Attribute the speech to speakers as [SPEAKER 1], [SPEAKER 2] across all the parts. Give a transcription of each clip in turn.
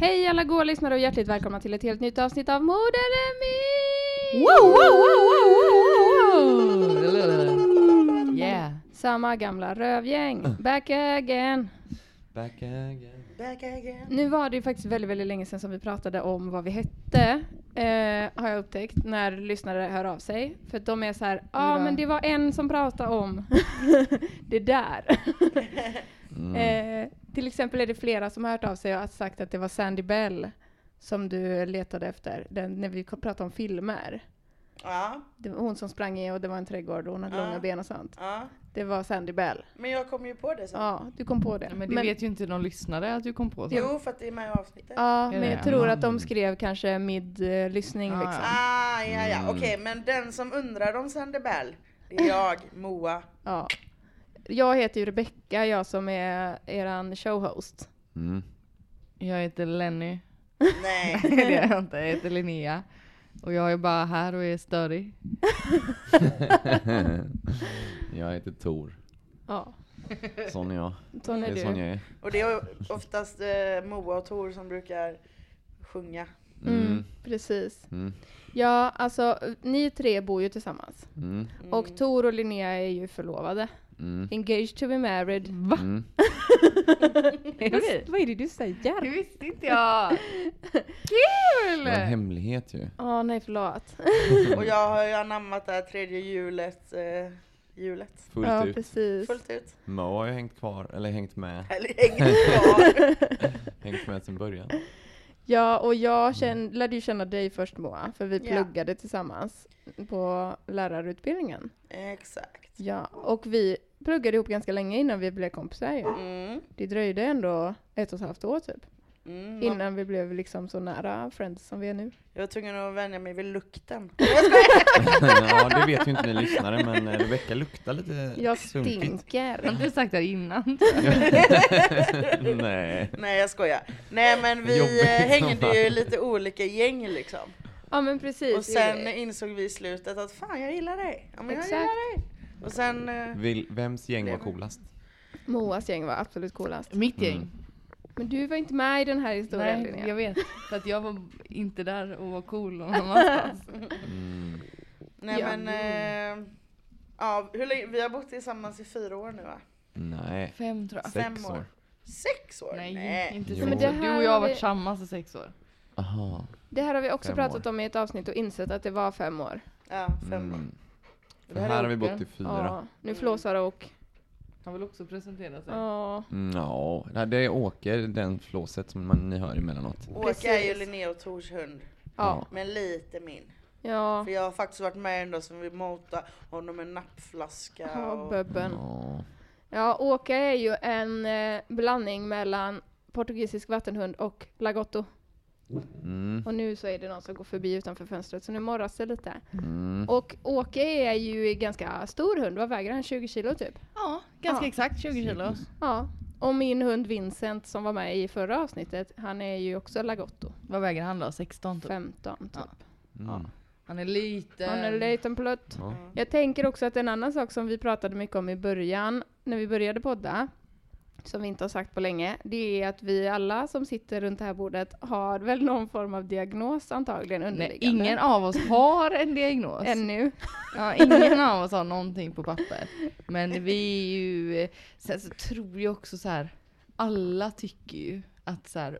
[SPEAKER 1] Hej alla goa lyssnare och hjärtligt välkomna till ett helt nytt avsnitt av Moderemi!
[SPEAKER 2] Wow, wow, wow, wow, wow, wow. Yeah.
[SPEAKER 1] Samma gamla rövgäng, back again.
[SPEAKER 2] Back again.
[SPEAKER 3] Back again.
[SPEAKER 1] Nu var det ju faktiskt väldigt, väldigt länge sedan som vi pratade om vad vi hette, eh, har jag upptäckt, när lyssnare hör av sig. För att de är så här, ja ah, men det var en som pratade om det där. Eh, till exempel är det flera som har hört av sig och har sagt att det var Sandy Bell som du letade efter, den, när vi pratade om filmer.
[SPEAKER 3] Ja,
[SPEAKER 1] Det var hon som sprang i och det var en trädgård och hon hade
[SPEAKER 3] Ja.
[SPEAKER 1] långa ben och sånt.
[SPEAKER 3] ja.
[SPEAKER 1] Det var Sandy Bell.
[SPEAKER 3] Men jag kom ju på det sen.
[SPEAKER 1] Ja, du kom på det.
[SPEAKER 2] Men det vet ju inte någon lyssnare att du kom på så.
[SPEAKER 3] Jo, för att det är med i avsnittet.
[SPEAKER 1] Ja, men jag tror att de skrev kanske mid-lyssning
[SPEAKER 2] Ah,
[SPEAKER 1] liksom.
[SPEAKER 3] Ah, ja, ja. Okej, men den som undrar om Sandy Bell, det är jag, Moa.
[SPEAKER 1] Ja. Jag heter ju Rebecka, jag som är eran showhost.
[SPEAKER 2] Mm. Jag heter Lenny.
[SPEAKER 3] Nej.
[SPEAKER 2] det är jag inte. Jag heter Linnea. Och jag är bara här och är störig.
[SPEAKER 4] jag heter Tor.
[SPEAKER 1] Ja,
[SPEAKER 4] Sån är jag.
[SPEAKER 1] sån
[SPEAKER 4] Det
[SPEAKER 1] är
[SPEAKER 4] är sån
[SPEAKER 1] du.
[SPEAKER 4] jag är.
[SPEAKER 3] Och det är oftast eh, Moa och Tor som brukar sjunga.
[SPEAKER 1] Mm, precis.
[SPEAKER 4] Mm.
[SPEAKER 1] Ja, alltså ni tre bor ju tillsammans.
[SPEAKER 4] Mm.
[SPEAKER 1] Och Tor och Linnea är ju förlovade.
[SPEAKER 4] Mm.
[SPEAKER 1] Engaged to be married.
[SPEAKER 2] Va?
[SPEAKER 4] Mm.
[SPEAKER 1] Vad, vad är det du säger?
[SPEAKER 2] Det visste inte jag!
[SPEAKER 4] Det
[SPEAKER 2] Kul!
[SPEAKER 4] var en hemlighet ju.
[SPEAKER 1] Åh nej, förlåt.
[SPEAKER 3] Och jag har ju anammat det här tredje hjulet, eh, hjulet.
[SPEAKER 4] Fullt
[SPEAKER 1] ja,
[SPEAKER 4] ut.
[SPEAKER 1] precis.
[SPEAKER 3] Fullt ut.
[SPEAKER 4] Mo har ju hängt kvar, eller hängt med.
[SPEAKER 3] Eller hängt kvar.
[SPEAKER 4] hängt med sedan början.
[SPEAKER 1] Ja, och jag känn, lärde ju känna dig först Moa, för vi
[SPEAKER 3] Ja.
[SPEAKER 1] pluggade tillsammans på lärarutbildningen.
[SPEAKER 3] Exakt.
[SPEAKER 1] Ja, och vi pluggade ihop ganska länge innan vi blev kompisar ju.
[SPEAKER 3] Mm.
[SPEAKER 1] Det dröjde ändå ett och ett halvt år typ,
[SPEAKER 3] Mm.
[SPEAKER 1] innan vi blev liksom så nära friends som vi är nu.
[SPEAKER 3] Jag var tvungen att vänja mig vid lukten.
[SPEAKER 4] ja, det vet ju inte ni lyssnare, men eh, Rebecka luktar lite
[SPEAKER 1] Jag
[SPEAKER 4] sunkigt.
[SPEAKER 2] Har
[SPEAKER 1] stinker.
[SPEAKER 2] inte du sagt det innan?
[SPEAKER 4] Nej.
[SPEAKER 3] Nej jag skojar. Nej men vi
[SPEAKER 4] Jobbigt
[SPEAKER 3] eh,
[SPEAKER 4] som
[SPEAKER 3] hängde ju i lite olika gäng liksom.
[SPEAKER 1] Ja men precis.
[SPEAKER 3] Och sen insåg vi i slutet att fan jag gillar dig. Ja men jag
[SPEAKER 1] Exakt.
[SPEAKER 3] gillar dig. Och sen, eh,
[SPEAKER 4] Vill, vems gäng var coolast?
[SPEAKER 1] Moas gäng var absolut coolast.
[SPEAKER 2] Mitt gäng.
[SPEAKER 4] Mm.
[SPEAKER 1] Men du var inte med i den här historien
[SPEAKER 2] Nej,
[SPEAKER 1] Linnea.
[SPEAKER 2] jag vet. För att jag var inte där och var cool någon annanstans.
[SPEAKER 4] Mm.
[SPEAKER 3] nej
[SPEAKER 1] Ja.
[SPEAKER 3] men, eh, ja hur länge, vi har bott tillsammans i fyra år nu va?
[SPEAKER 4] Nej,
[SPEAKER 2] Fem tror jag.
[SPEAKER 4] sex
[SPEAKER 3] Fem år.
[SPEAKER 4] år.
[SPEAKER 3] Sex år?
[SPEAKER 2] Nej, inte
[SPEAKER 4] Jo.
[SPEAKER 2] så.
[SPEAKER 4] Men
[SPEAKER 1] det
[SPEAKER 2] du och jag
[SPEAKER 1] har
[SPEAKER 2] varit tillsammans i sex år.
[SPEAKER 4] Aha.
[SPEAKER 1] Det här har vi också
[SPEAKER 4] Fem
[SPEAKER 1] pratat
[SPEAKER 4] år.
[SPEAKER 1] om i ett avsnitt och insett att det var fem år.
[SPEAKER 3] Ja, fem år.
[SPEAKER 4] Mm.
[SPEAKER 2] Det här
[SPEAKER 4] här
[SPEAKER 2] är
[SPEAKER 4] har vi
[SPEAKER 2] Åke.
[SPEAKER 4] bott i fyra.
[SPEAKER 1] Ja, nu flåsar och...
[SPEAKER 2] Han vill också presentera sig.
[SPEAKER 1] Ja.
[SPEAKER 4] Mm, Ja, nej, det är Åker, den flåset som man, ni hör emellanåt.
[SPEAKER 3] Åke är ju. Linnea och Tors hund.
[SPEAKER 1] Ja.
[SPEAKER 3] Men lite min.
[SPEAKER 1] Ja.
[SPEAKER 3] För jag har faktiskt varit med en dag som vi motade honom med en nappflaska.
[SPEAKER 1] Ja,
[SPEAKER 3] Och,
[SPEAKER 1] bubben.
[SPEAKER 4] Ja.
[SPEAKER 1] Ja, Åka är ju en eh, blandning mellan portugisisk vattenhund och lagotto.
[SPEAKER 4] Mm.
[SPEAKER 1] Och nu så är det någon som går förbi utanför fönstret så nu morras det lite.
[SPEAKER 4] Mm.
[SPEAKER 1] Och Åke är ju ganska stor hund, vad väger han? 20 kilo typ?
[SPEAKER 2] Ja, ganska
[SPEAKER 1] Ja.
[SPEAKER 2] exakt 20 kilo.
[SPEAKER 1] Ja. Och min hund Vincent som var med i förra avsnittet, han är ju också lagotto.
[SPEAKER 2] Vad väger han då? 16 typ?
[SPEAKER 1] 15 typ.
[SPEAKER 2] Ja.
[SPEAKER 4] Mm.
[SPEAKER 2] Han är liten.
[SPEAKER 1] Han är en liten plutt.
[SPEAKER 4] Ja.
[SPEAKER 1] Jag tänker också att en annan sak som vi pratade mycket om i början, när vi började podda, som vi inte har sagt på länge, det är att vi alla som sitter runt det här bordet har väl någon form av diagnos antagligen
[SPEAKER 2] Nej,
[SPEAKER 1] underliggande.
[SPEAKER 2] ingen av oss har en diagnos.
[SPEAKER 1] Ännu.
[SPEAKER 2] Ja, ingen av oss har någonting på papper. Men vi är ju, sen så tror jag också så här, alla tycker ju att så här,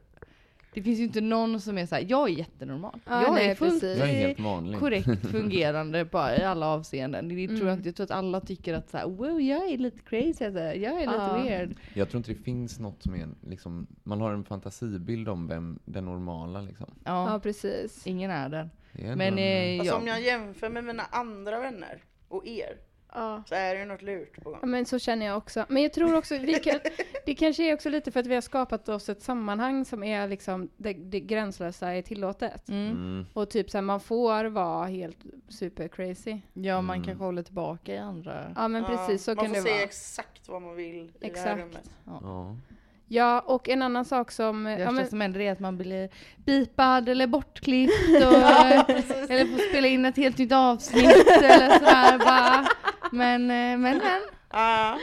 [SPEAKER 2] det finns ju inte någon som är så här, jag är jättenormal.
[SPEAKER 1] Ja,
[SPEAKER 2] jag
[SPEAKER 1] nej,
[SPEAKER 2] är fullt
[SPEAKER 1] precis.
[SPEAKER 4] Jag är helt vanlig.
[SPEAKER 2] korrekt fungerande på, i alla avseenden. Det tror
[SPEAKER 1] Mm.
[SPEAKER 2] jag inte, jag tror att alla tycker att så här, wow, jag är lite crazy, alltså. jag är lite
[SPEAKER 1] Ja.
[SPEAKER 2] weird.
[SPEAKER 4] Jag tror inte det finns något som är liksom, man har en fantasibild om vem den normala liksom.
[SPEAKER 2] Ja,
[SPEAKER 1] Ja, precis.
[SPEAKER 2] ingen är den.
[SPEAKER 4] Är
[SPEAKER 2] Men
[SPEAKER 4] en-
[SPEAKER 2] eh,
[SPEAKER 3] Alltså
[SPEAKER 2] ja.
[SPEAKER 3] om jag jämför med mina andra vänner och er
[SPEAKER 1] Ja.
[SPEAKER 3] så är det ju något lurt på
[SPEAKER 1] Ja,
[SPEAKER 3] gång.
[SPEAKER 1] men så känner jag också. Men jag tror också, vi kan, det kanske är också lite för att vi har skapat oss ett sammanhang som är liksom, det, det gränslösa är tillåtet.
[SPEAKER 2] Mm.
[SPEAKER 4] Mm.
[SPEAKER 1] Och typ såhär, man får vara helt super crazy.
[SPEAKER 2] Ja, man
[SPEAKER 4] Mm.
[SPEAKER 2] kanske håller tillbaka i andra.
[SPEAKER 1] Ja men precis, så
[SPEAKER 3] man
[SPEAKER 1] kan
[SPEAKER 3] får
[SPEAKER 1] det
[SPEAKER 3] se
[SPEAKER 1] vara.
[SPEAKER 3] exakt vad man vill i det här
[SPEAKER 1] Exakt.
[SPEAKER 3] rummet.
[SPEAKER 4] Ja.
[SPEAKER 1] Ja, och en annan sak som...
[SPEAKER 2] Det
[SPEAKER 1] Ja, men,
[SPEAKER 2] som händer är att man blir bipad eller bortklippt och, eller får spela in ett helt nytt avsnitt eller sådär bara. Men, eh, men, men.
[SPEAKER 3] Ja,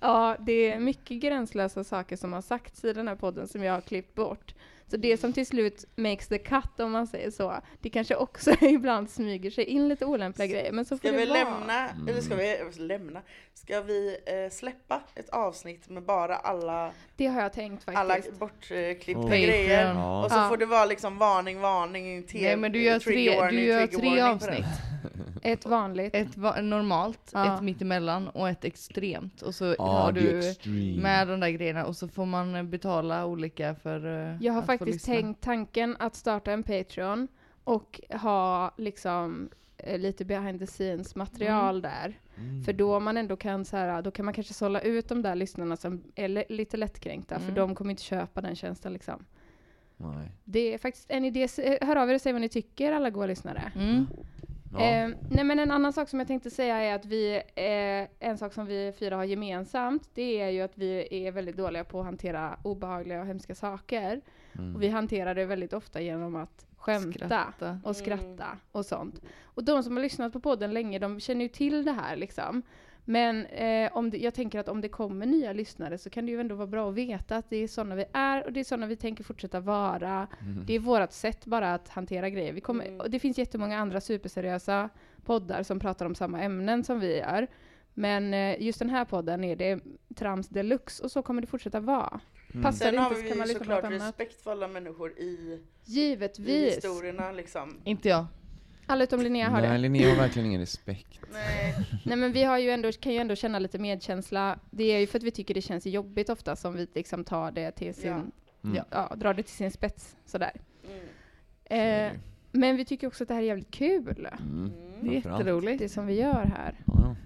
[SPEAKER 1] ja, det är mycket gränslösa saker som har sagts i den här podden som jag har klippt bort. Så det som till slut makes the cut, om man säger så, det kanske också ibland smyger sig in lite olämpliga grejer, men så får
[SPEAKER 3] ska
[SPEAKER 1] det
[SPEAKER 3] vi
[SPEAKER 1] vara.
[SPEAKER 3] lämna, eller ska vi lämna, ska vi eh, släppa ett avsnitt med bara alla,
[SPEAKER 1] Det har jag tänkt
[SPEAKER 3] alla
[SPEAKER 1] faktiskt.
[SPEAKER 3] bortklippta
[SPEAKER 4] Oh.
[SPEAKER 3] grejer?
[SPEAKER 4] Ja.
[SPEAKER 3] Och så
[SPEAKER 1] Ja.
[SPEAKER 3] får det vara liksom varning, varning, te-
[SPEAKER 2] Nej men du gör
[SPEAKER 3] trigger
[SPEAKER 2] tre,
[SPEAKER 3] warning,
[SPEAKER 2] du gör
[SPEAKER 3] trigger
[SPEAKER 2] tre
[SPEAKER 3] warning på det.
[SPEAKER 2] avsnitt.
[SPEAKER 1] Ett vanligt.
[SPEAKER 2] Ett va- normalt,
[SPEAKER 1] Ja.
[SPEAKER 2] ett mittemellan och ett extremt. Och så har du
[SPEAKER 4] extreme.
[SPEAKER 2] med de där grejerna och så får man eh, betala olika för eh,
[SPEAKER 1] Jag har
[SPEAKER 2] att
[SPEAKER 1] faktiskt tänkt tanken att starta en Patreon och ha liksom eh, lite behind the scenes material där.
[SPEAKER 4] Mm.
[SPEAKER 1] För då man ändå kan så här, då kan man kanske sålla ut de där lyssnarna som är lite lättkränkta, för
[SPEAKER 2] Mm.
[SPEAKER 1] de kommer inte köpa den tjänsten liksom.
[SPEAKER 4] Nej.
[SPEAKER 1] Det är faktiskt en idé. Hör av er och säg vad ni tycker, alla goa lyssnare.
[SPEAKER 2] Mm.
[SPEAKER 4] Ja.
[SPEAKER 1] Eh, nej men en annan sak som jag tänkte säga är att vi, eh, en sak som vi fyra har gemensamt, det är ju att vi är väldigt dåliga på att hantera obehagliga och hemska saker.
[SPEAKER 4] Mm.
[SPEAKER 1] Och vi hanterar det väldigt ofta genom att skämta
[SPEAKER 2] Skratta.
[SPEAKER 1] och skratta och sånt. Och de som har lyssnat på podden länge, de känner ju till det här liksom. Men eh, om det, jag tänker att om det kommer nya lyssnare så kan det ju ändå vara bra att veta att det är sådana vi är och det är sådana vi tänker fortsätta vara.
[SPEAKER 4] Mm.
[SPEAKER 1] Det är vårt sätt bara att hantera grejer. Vi kommer,
[SPEAKER 3] Mm.
[SPEAKER 1] och det finns jättemånga andra superseriösa poddar som pratar om samma ämnen som vi gör. Men eh, just den här podden är det trams deluxe och så kommer det fortsätta vara.
[SPEAKER 4] Mm.
[SPEAKER 1] Passar
[SPEAKER 3] Sen
[SPEAKER 1] det
[SPEAKER 3] har
[SPEAKER 1] inte så kan man
[SPEAKER 3] vi
[SPEAKER 1] på
[SPEAKER 3] såklart respekt för alla människor i, i
[SPEAKER 1] Givetvis.
[SPEAKER 3] historierna liksom.
[SPEAKER 2] Inte jag.
[SPEAKER 1] Alla utom Linnea har
[SPEAKER 4] Nej,
[SPEAKER 1] det.
[SPEAKER 4] Linnea har verkligen ingen respekt.
[SPEAKER 3] Nej,
[SPEAKER 1] Nej men vi har ju ändå, kan ju ändå känna lite medkänsla. Det är ju för att vi tycker det känns jobbigt ofta som vi liksom tar det till sin,
[SPEAKER 3] Ja.
[SPEAKER 4] Mm.
[SPEAKER 1] ja. Drar det till sin spets sådär.
[SPEAKER 3] mm.
[SPEAKER 1] Eh, men vi tycker också att det här är jävligt kul.
[SPEAKER 4] Mm.
[SPEAKER 2] Det är
[SPEAKER 4] Framförallt.
[SPEAKER 2] jätteroligt.
[SPEAKER 1] Det som vi gör här.
[SPEAKER 4] Ja, ja.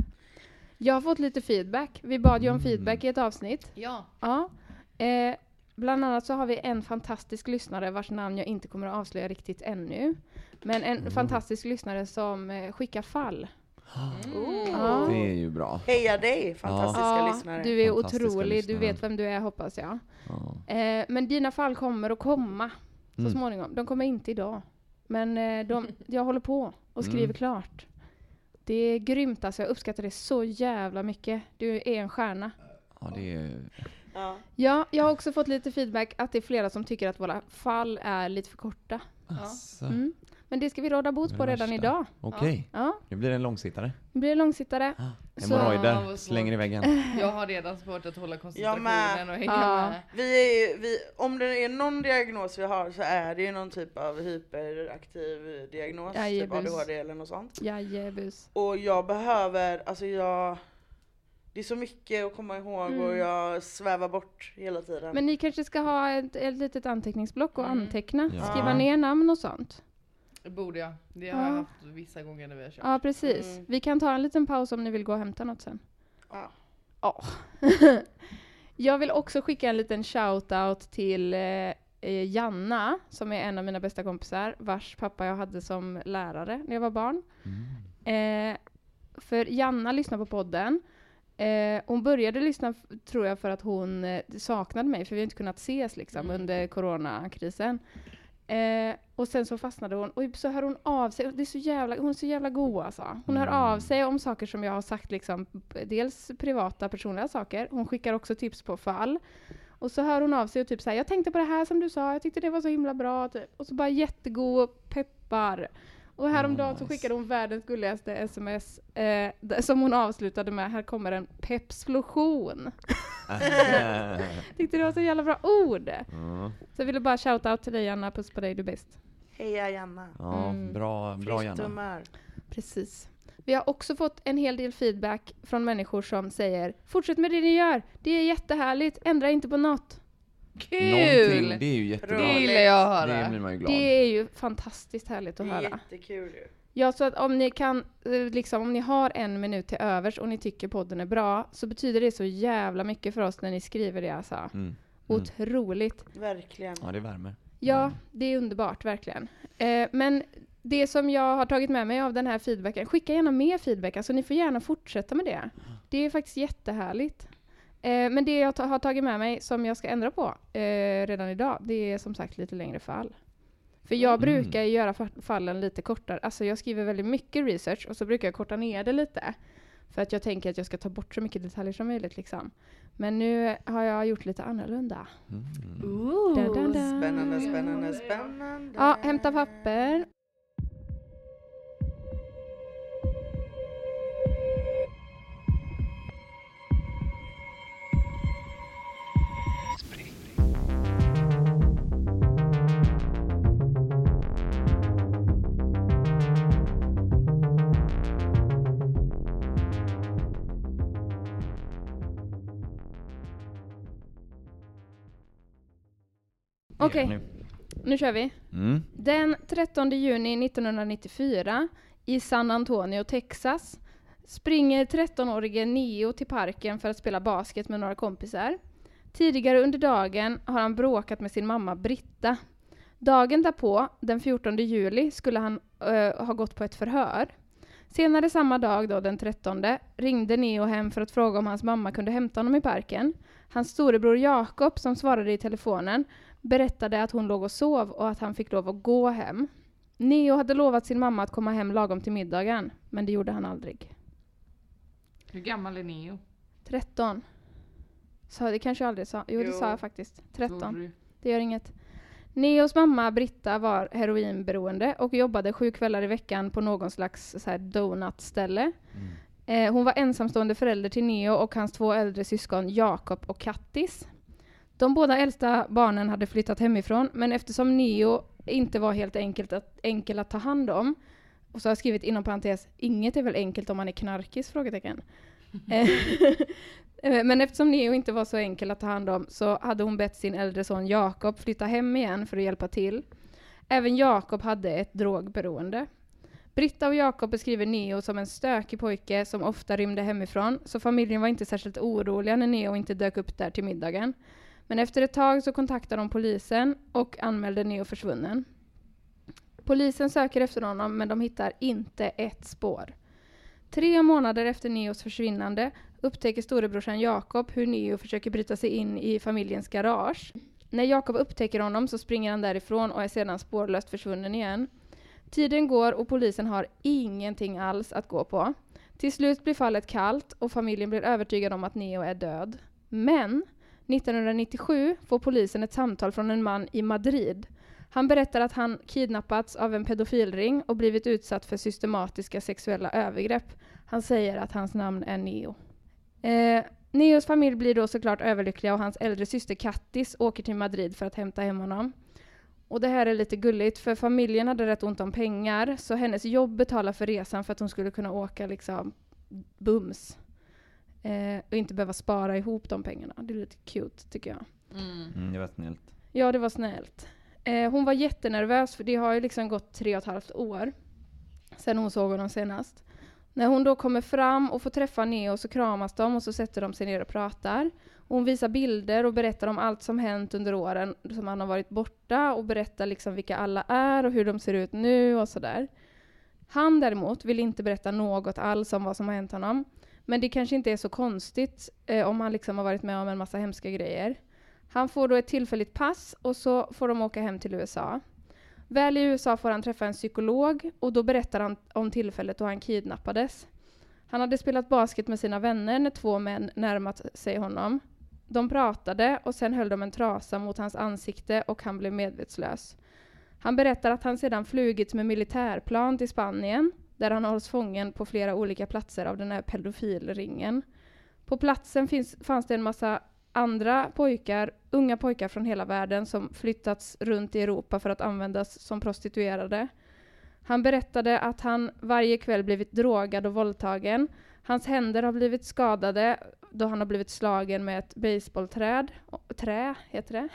[SPEAKER 1] Jag har fått lite feedback. Vi bad ju om
[SPEAKER 4] Mm.
[SPEAKER 1] feedback i ett avsnitt.
[SPEAKER 2] Ja.
[SPEAKER 1] Ja. Eh, bland annat så har vi en fantastisk lyssnare vars namn jag inte kommer att avslöja riktigt ännu. Men en
[SPEAKER 4] Mm.
[SPEAKER 1] fantastisk lyssnare som eh, skickar fall.
[SPEAKER 3] Oh.
[SPEAKER 1] Ja.
[SPEAKER 4] Det är ju bra.
[SPEAKER 3] Heja dig, fantastiska
[SPEAKER 1] Ja,
[SPEAKER 3] lyssnare.
[SPEAKER 1] du är otrolig. Du
[SPEAKER 4] lyssnare.
[SPEAKER 1] vet vem du är hoppas jag.
[SPEAKER 4] Ja.
[SPEAKER 1] Eh, men dina fall kommer att komma så
[SPEAKER 4] Mm.
[SPEAKER 1] småningom. De kommer inte idag. Men eh, de, jag håller på och skriver
[SPEAKER 4] Mm.
[SPEAKER 1] klart. Det är grymt alltså. Jag uppskattar det så jävla mycket. Du är en stjärna.
[SPEAKER 4] ja, det är...
[SPEAKER 3] Ja.
[SPEAKER 1] Ja, jag har också fått lite feedback att det är flera som tycker att våra fall är lite för korta.
[SPEAKER 4] Asså.
[SPEAKER 1] Mm. Men det ska vi råda bot på redan
[SPEAKER 4] värsta.
[SPEAKER 1] idag.
[SPEAKER 4] Okej,
[SPEAKER 1] Ja,
[SPEAKER 4] nu blir det en långsittare.
[SPEAKER 1] nu blir det långsittare.
[SPEAKER 2] Ja,
[SPEAKER 4] Hemorrojder, slänger i väggen.
[SPEAKER 2] Jag har redan svårt att hålla koncentrationen och hänga
[SPEAKER 1] Ja.
[SPEAKER 2] med.
[SPEAKER 3] Vi är, vi, om det är någon diagnos vi har så är det ju någon typ av hyperaktiv diagnos, typ
[SPEAKER 1] Jajebus.
[SPEAKER 3] ADHD eller något sånt.
[SPEAKER 1] Jajebus.
[SPEAKER 3] Och jag behöver, alltså jag, det är så mycket att komma ihåg och
[SPEAKER 1] Mm.
[SPEAKER 3] jag svävar bort hela tiden.
[SPEAKER 1] Men ni kanske ska ha ett, ett litet anteckningsblock och
[SPEAKER 2] Mm.
[SPEAKER 1] anteckna,
[SPEAKER 4] Ja.
[SPEAKER 1] skriva ner namn och sånt.
[SPEAKER 2] Det borde jag. Det har
[SPEAKER 1] Ja.
[SPEAKER 2] jag haft vissa gånger när vi har kört.
[SPEAKER 1] Ja, precis.
[SPEAKER 3] Mm.
[SPEAKER 1] Vi kan ta en liten paus om ni vill gå och hämta något sen.
[SPEAKER 3] Ja.
[SPEAKER 1] Ja. jag vill också skicka en liten shout-out till eh, eh, Janna, som är en av mina bästa kompisar, vars pappa jag hade som lärare när jag var barn.
[SPEAKER 4] Mm.
[SPEAKER 1] Eh, för Janna lyssnar på podden. Eh, hon började lyssna, tror jag, för att hon eh, saknade mig, för vi har inte kunnat ses liksom,
[SPEAKER 2] Mm.
[SPEAKER 1] under coronakrisen. Eh, och sen så fastnade hon och så hör hon av sig. Det är så jävla, hon är så jävla god alltså. Hon hör av sig om saker som jag har sagt, liksom, dels privata personliga saker. Hon skickar också tips på fall. Och så hör hon av sig och typ säger jag tänkte på det här som du sa, jag tyckte det var så himla bra. Typ. Och så bara jättegod peppar. Och häromdagen så
[SPEAKER 4] nice.
[SPEAKER 1] skickade hon världens gulligaste sms eh, som hon avslutade med, här kommer en pepslotion. Tyckte det var så jävla bra ord.
[SPEAKER 4] ja,
[SPEAKER 1] Så jag ville bara shout out till dig Anna, puss på dig, du är bäst.
[SPEAKER 3] Heja Janna.
[SPEAKER 4] ja,
[SPEAKER 1] Mm.
[SPEAKER 4] bra, bra Janna.
[SPEAKER 1] Precis. Vi har också fått en hel del feedback från människor som säger Fortsätt med det ni gör, det är jättehärligt, ändra inte på något.
[SPEAKER 2] Kul!
[SPEAKER 4] Någonting, det är ju jättebra.
[SPEAKER 3] Bra.
[SPEAKER 2] Det gillar jag att
[SPEAKER 4] Det
[SPEAKER 2] höra.
[SPEAKER 4] blir man ju glad.
[SPEAKER 1] Det är ju fantastiskt härligt
[SPEAKER 3] Det
[SPEAKER 1] att
[SPEAKER 3] är
[SPEAKER 1] höra.
[SPEAKER 3] jättekul ju.
[SPEAKER 1] Ja, så att om ni kan, eh, liksom om ni har en minut till övers och ni tycker podden är bra, så betyder det så jävla mycket för oss när ni skriver det alltså.
[SPEAKER 4] Mm. Mm.
[SPEAKER 1] Otroligt.
[SPEAKER 3] Verkligen.
[SPEAKER 4] Ja, det värmer.
[SPEAKER 1] Ja, det är underbart, verkligen. Eh, men det som jag har tagit med mig av den här feedbacken, skicka gärna mer feedback, alltså ni får gärna fortsätta med det. Det är faktiskt jättehärligt. Eh, men det jag ta- har tagit med mig som jag ska ändra på eh, redan idag, det är som sagt lite längre fall. För jag
[SPEAKER 4] Mm.
[SPEAKER 1] brukar göra fa- fallen lite kortare, alltså jag skriver väldigt mycket research och så brukar jag korta ner det lite. För att jag tänker att jag ska ta bort så mycket detaljer som möjligt liksom. Men nu har jag gjort lite annorlunda.
[SPEAKER 4] Mm.
[SPEAKER 2] Ooh.
[SPEAKER 1] Da, da, da.
[SPEAKER 3] Spännande, spännande, spännande.
[SPEAKER 1] Ja, hämta papper. Okej.
[SPEAKER 4] nu.
[SPEAKER 1] Nu kör vi.
[SPEAKER 4] Mm.
[SPEAKER 1] Den 13 juni 1994 i San Antonio, Texas springer 13-årige Neo till parken för att spela basket med några kompisar. Tidigare under dagen har han bråkat med sin mamma Britta. Dagen därpå, den 14 juli, skulle han eh, ha gått på ett förhör. Senare samma dag, då, den 13, ringde Neo hem för att fråga om hans mamma kunde hämta honom i parken. Hans storebror Jakob, som svarade i telefonen, berättade att hon låg och sov och att han fick lov att gå hem. Neo hade lovat sin mamma att komma hem lagom till middagen, men det gjorde han aldrig.
[SPEAKER 2] Hur gammal är Neo?
[SPEAKER 1] 13. Så det kanske jag aldrig sa. Jo, det
[SPEAKER 3] Jo.
[SPEAKER 1] sa jag faktiskt. 13.
[SPEAKER 2] Tror du?
[SPEAKER 1] Det gör inget. Neos mamma Britta var heroinberoende och jobbade sju kvällar i veckan på någon slags så här donutställe.
[SPEAKER 4] Mm.
[SPEAKER 1] Eh, hon var ensamstående förälder till Neo och hans två äldre syskon Jakob och Kattis. De båda äldsta barnen hade flyttat hemifrån, men eftersom Neo inte var helt enkelt att, enkel att ta hand om, och så har jag skrivit inom parentes, inget är väl enkelt om man är knarkis? Frågetecken. Eh, men eftersom Neo inte var så enkel att ta hand om så hade hon bett sin äldre son Jakob flytta hem igen för att hjälpa till. Även Jakob hade ett drogberoende. Britta och Jakob beskriver Neo som en stökig pojke som ofta rymde hemifrån, så familjen var inte särskilt oroliga när Neo inte dök upp där till middagen. Men efter ett tag så kontaktade de polisen och anmälde Neo försvunnen. Polisen söker efter honom men de hittar inte ett spår. Tre månader efter Neos försvinnande upptäcker storebrorsan Jakob hur Neo försöker bryta sig in i familjens garage. När Jakob upptäcker honom så springer han därifrån och är sedan spårlöst försvunnen igen. Tiden går och polisen har ingenting alls att gå på. Till slut blir fallet kallt och familjen blir övertygad om att Neo är död. Men 1997 får polisen ett samtal från en man i Madrid. Han berättar att han kidnappats av en pedofilring och blivit utsatt för systematiska sexuella övergrepp. Han säger att hans namn är Neo. Eh, Neos familj blir då såklart överlyckliga och hans äldre syster Kattis åker till Madrid för att hämta hem honom. Och det här är lite gulligt för familjen hade rätt ont om pengar så hennes jobb betalar för resan för att hon skulle kunna åka liksom bums. Eh, och inte behöva spara ihop de pengarna. Det är lite cute tycker jag.
[SPEAKER 2] Mm.
[SPEAKER 4] Mm, det var snällt.
[SPEAKER 1] Ja, det var snällt. Eh, hon var jättenervös för det har ju liksom gått tre och ett halvt år sedan hon såg honom senast. När hon då kommer fram och får träffa Neo så kramas de och så sätter de sig ner och pratar. Hon visar bilder och berättar om allt som hänt under åren som han har varit borta och berättar liksom vilka alla är och hur de ser ut nu och sådär. Han däremot vill inte berätta något alls om vad som har hänt honom. Men det kanske inte är så konstigt eh, om han liksom har varit med om en massa hemska grejer. Han får då ett tillfälligt pass och så får de åka hem till USA. Väl i USA får han träffa en psykolog och då berättar han om tillfället då han kidnappades. Han hade spelat basket med sina vänner när två män närmat sig honom. De pratade och sen höll de en trasa mot hans ansikte och han blev medvetslös. Han berättar att han sedan flugit med militärplan till Spanien där han hålls fången på flera olika platser av den här pedofilringen. På platsen finns, fanns det en massa andra pojkar, unga pojkar från hela världen som flyttats runt i Europa för att användas som prostituerade. Han berättade att han varje kväll blivit drogad och våldtagen. Hans händer har blivit skadade då han har blivit slagen med ett baseballträd. Trä, heter det?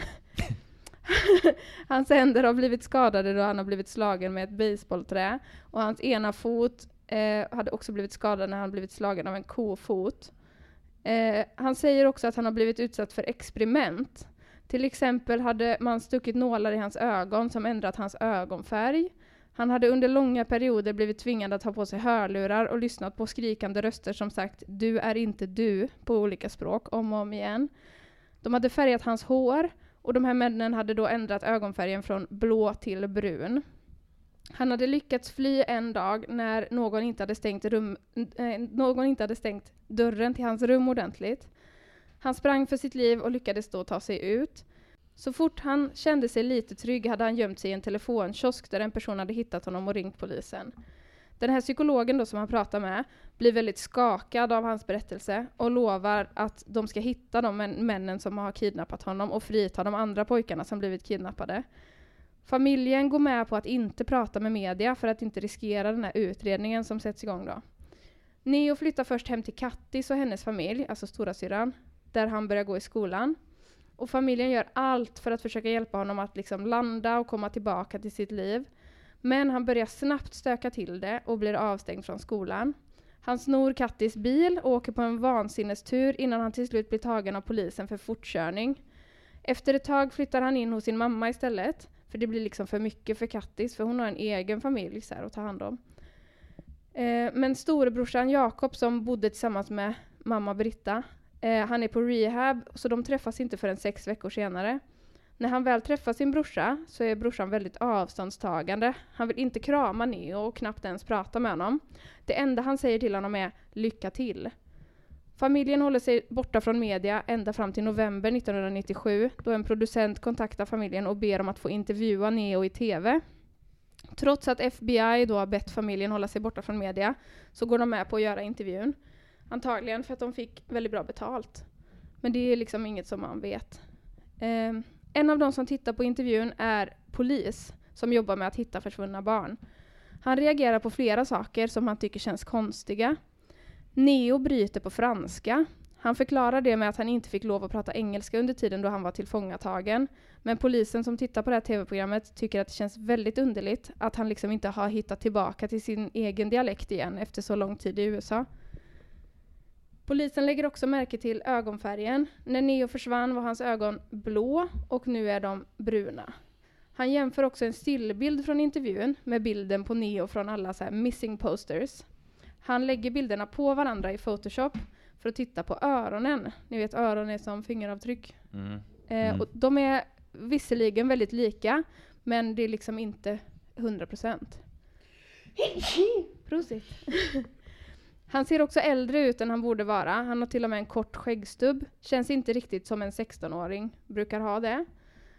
[SPEAKER 1] hans händer har blivit skadade då han har blivit slagen med ett baseballträ. Och hans ena fot eh, hade också blivit skadad när han blivit slagen av en kofot. Eh, han säger också att han har blivit utsatt för experiment. Till exempel hade man stuckit nålar i hans ögon som ändrat hans ögonfärg. Han hade under långa perioder blivit tvingad att ha på sig hörlurar och lyssnat på skrikande röster som sagt ”du är inte du” på olika språk om och om igen. De hade färgat hans hår och de här männen hade då ändrat ögonfärgen från blå till brun. Han hade lyckats fly en dag när någon inte hade stängt, rum, eh, någon inte hade stängt dörren till hans rum ordentligt. Han sprang för sitt liv och lyckades då ta sig ut. Så fort han kände sig lite trygg hade han gömt sig i en telefonkiosk där en person hade hittat honom och ringt polisen. Den här psykologen då som han pratar med blir väldigt skakad av hans berättelse och lovar att de ska hitta de männen som har kidnappat honom och frita de andra pojkarna som blivit kidnappade. Familjen går med på att inte prata med media för att inte riskera den här utredningen som sätts igång då. Neo flyttar först hem till Kattis och hennes familj, alltså storasyrran, där han börjar gå i skolan. Och familjen gör allt för att försöka hjälpa honom att liksom landa och komma tillbaka till sitt liv. Men han börjar snabbt stöka till det och blir avstängd från skolan. Han snor Kattis bil och åker på en vansinnestur innan han till slut blir tagen av polisen för fortkörning. Efter ett tag flyttar han in hos sin mamma istället, för det blir liksom för mycket för Kattis, för hon har en egen familj så här, att ta hand om. Eh, men storebrorsan Jakob som bodde tillsammans med mamma Britta, eh, han är på rehab, så de träffas inte förrän sex veckor senare. När han väl träffar sin brorsa så är brorsan väldigt avståndstagande. Han vill inte krama Neo och knappt ens prata med honom. Det enda han säger till honom är ”lycka till”. Familjen håller sig borta från media ända fram till november 1997 då en producent kontaktar familjen och ber om att få intervjua Neo i TV. Trots att FBI då har bett familjen hålla sig borta från media så går de med på att göra intervjun. Antagligen för att de fick väldigt bra betalt. Men det är liksom inget som man vet. Eh, en av de som tittar på intervjun är polis som jobbar med att hitta försvunna barn. Han reagerar på flera saker som han tycker känns konstiga. Neo bryter på franska. Han förklarar det med att han inte fick lov att prata engelska under tiden då han var tillfångatagen. Men polisen som tittar på det här tv-programmet tycker att det känns väldigt underligt att han liksom inte har hittat tillbaka till sin egen dialekt igen efter så lång tid i USA. Polisen lägger också märke till ögonfärgen. När Neo försvann var hans ögon blå och nu är de bruna. Han jämför också en stillbild från intervjun med bilden på Neo från alla så missing posters. Han lägger bilderna på varandra i Photoshop för att titta på öronen. Ni vet öron är som fingeravtryck. Mm. Eh, mm. och de är visserligen väldigt lika, men det är liksom inte 100 procent. Prosit. Han ser också äldre ut än han borde vara. Han har till och med en kort skäggstubb. Känns inte riktigt som en 16-åring brukar ha det.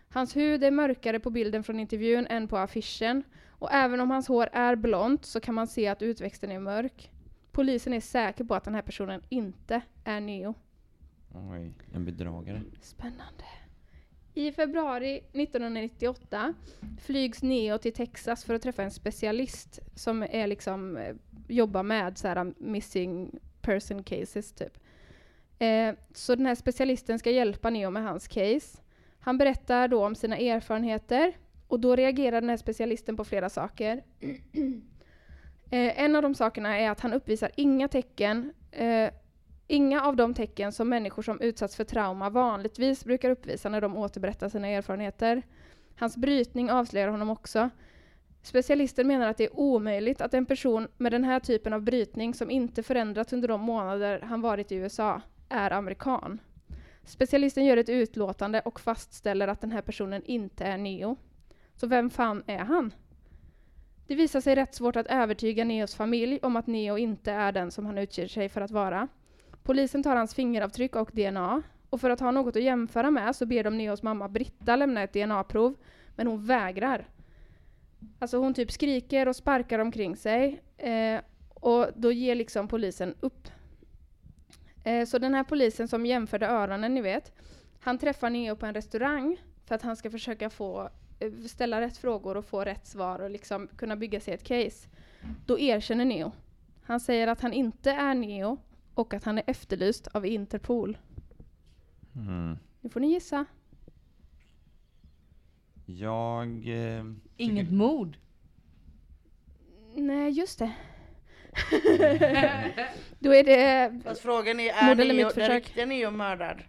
[SPEAKER 1] Hans hud är mörkare på bilden från intervjun än på affischen. Och även om hans hår är blont så kan man se att utväxten är mörk. Polisen är säker på att den här personen inte är Neo.
[SPEAKER 5] Oj, en bedragare.
[SPEAKER 1] Spännande. I februari 1998 flygs Neo till Texas för att träffa en specialist som är liksom, eh, jobbar med så här, um, missing person cases. Typ. Eh, så den här specialisten ska hjälpa Neo med hans case. Han berättar då om sina erfarenheter och då reagerar den här specialisten på flera saker. Eh, en av de sakerna är att han uppvisar inga tecken, eh, inga av de tecken som människor som utsatts för trauma vanligtvis brukar uppvisa när de återberättar sina erfarenheter. Hans brytning avslöjar honom också. Specialisten menar att det är omöjligt att en person med den här typen av brytning som inte förändrats under de månader han varit i USA är amerikan. Specialisten gör ett utlåtande och fastställer att den här personen inte är Neo. Så vem fan är han? Det visar sig rätt svårt att övertyga Neos familj om att Neo inte är den som han utger sig för att vara. Polisen tar hans fingeravtryck och DNA och för att ha något att jämföra med så ber de Neos mamma Britta lämna ett DNA-prov, men hon vägrar. Alltså hon typ skriker och sparkar omkring sig eh, och då ger liksom polisen upp. Eh, så den här polisen som jämförde öronen, ni vet, han träffar Neo på en restaurang för att han ska försöka få eh, ställa rätt frågor och få rätt svar och liksom kunna bygga sig ett case. Då erkänner Neo. Han säger att han inte är Neo och att han är efterlyst av Interpol.
[SPEAKER 5] Mm.
[SPEAKER 1] Nu får ni gissa.
[SPEAKER 5] Jag... Eh,
[SPEAKER 2] Inget mord.
[SPEAKER 1] Nej, just det. Då är det,
[SPEAKER 3] Fast frågan är, är
[SPEAKER 1] eller
[SPEAKER 3] Neo, den riktiga Neo mördad?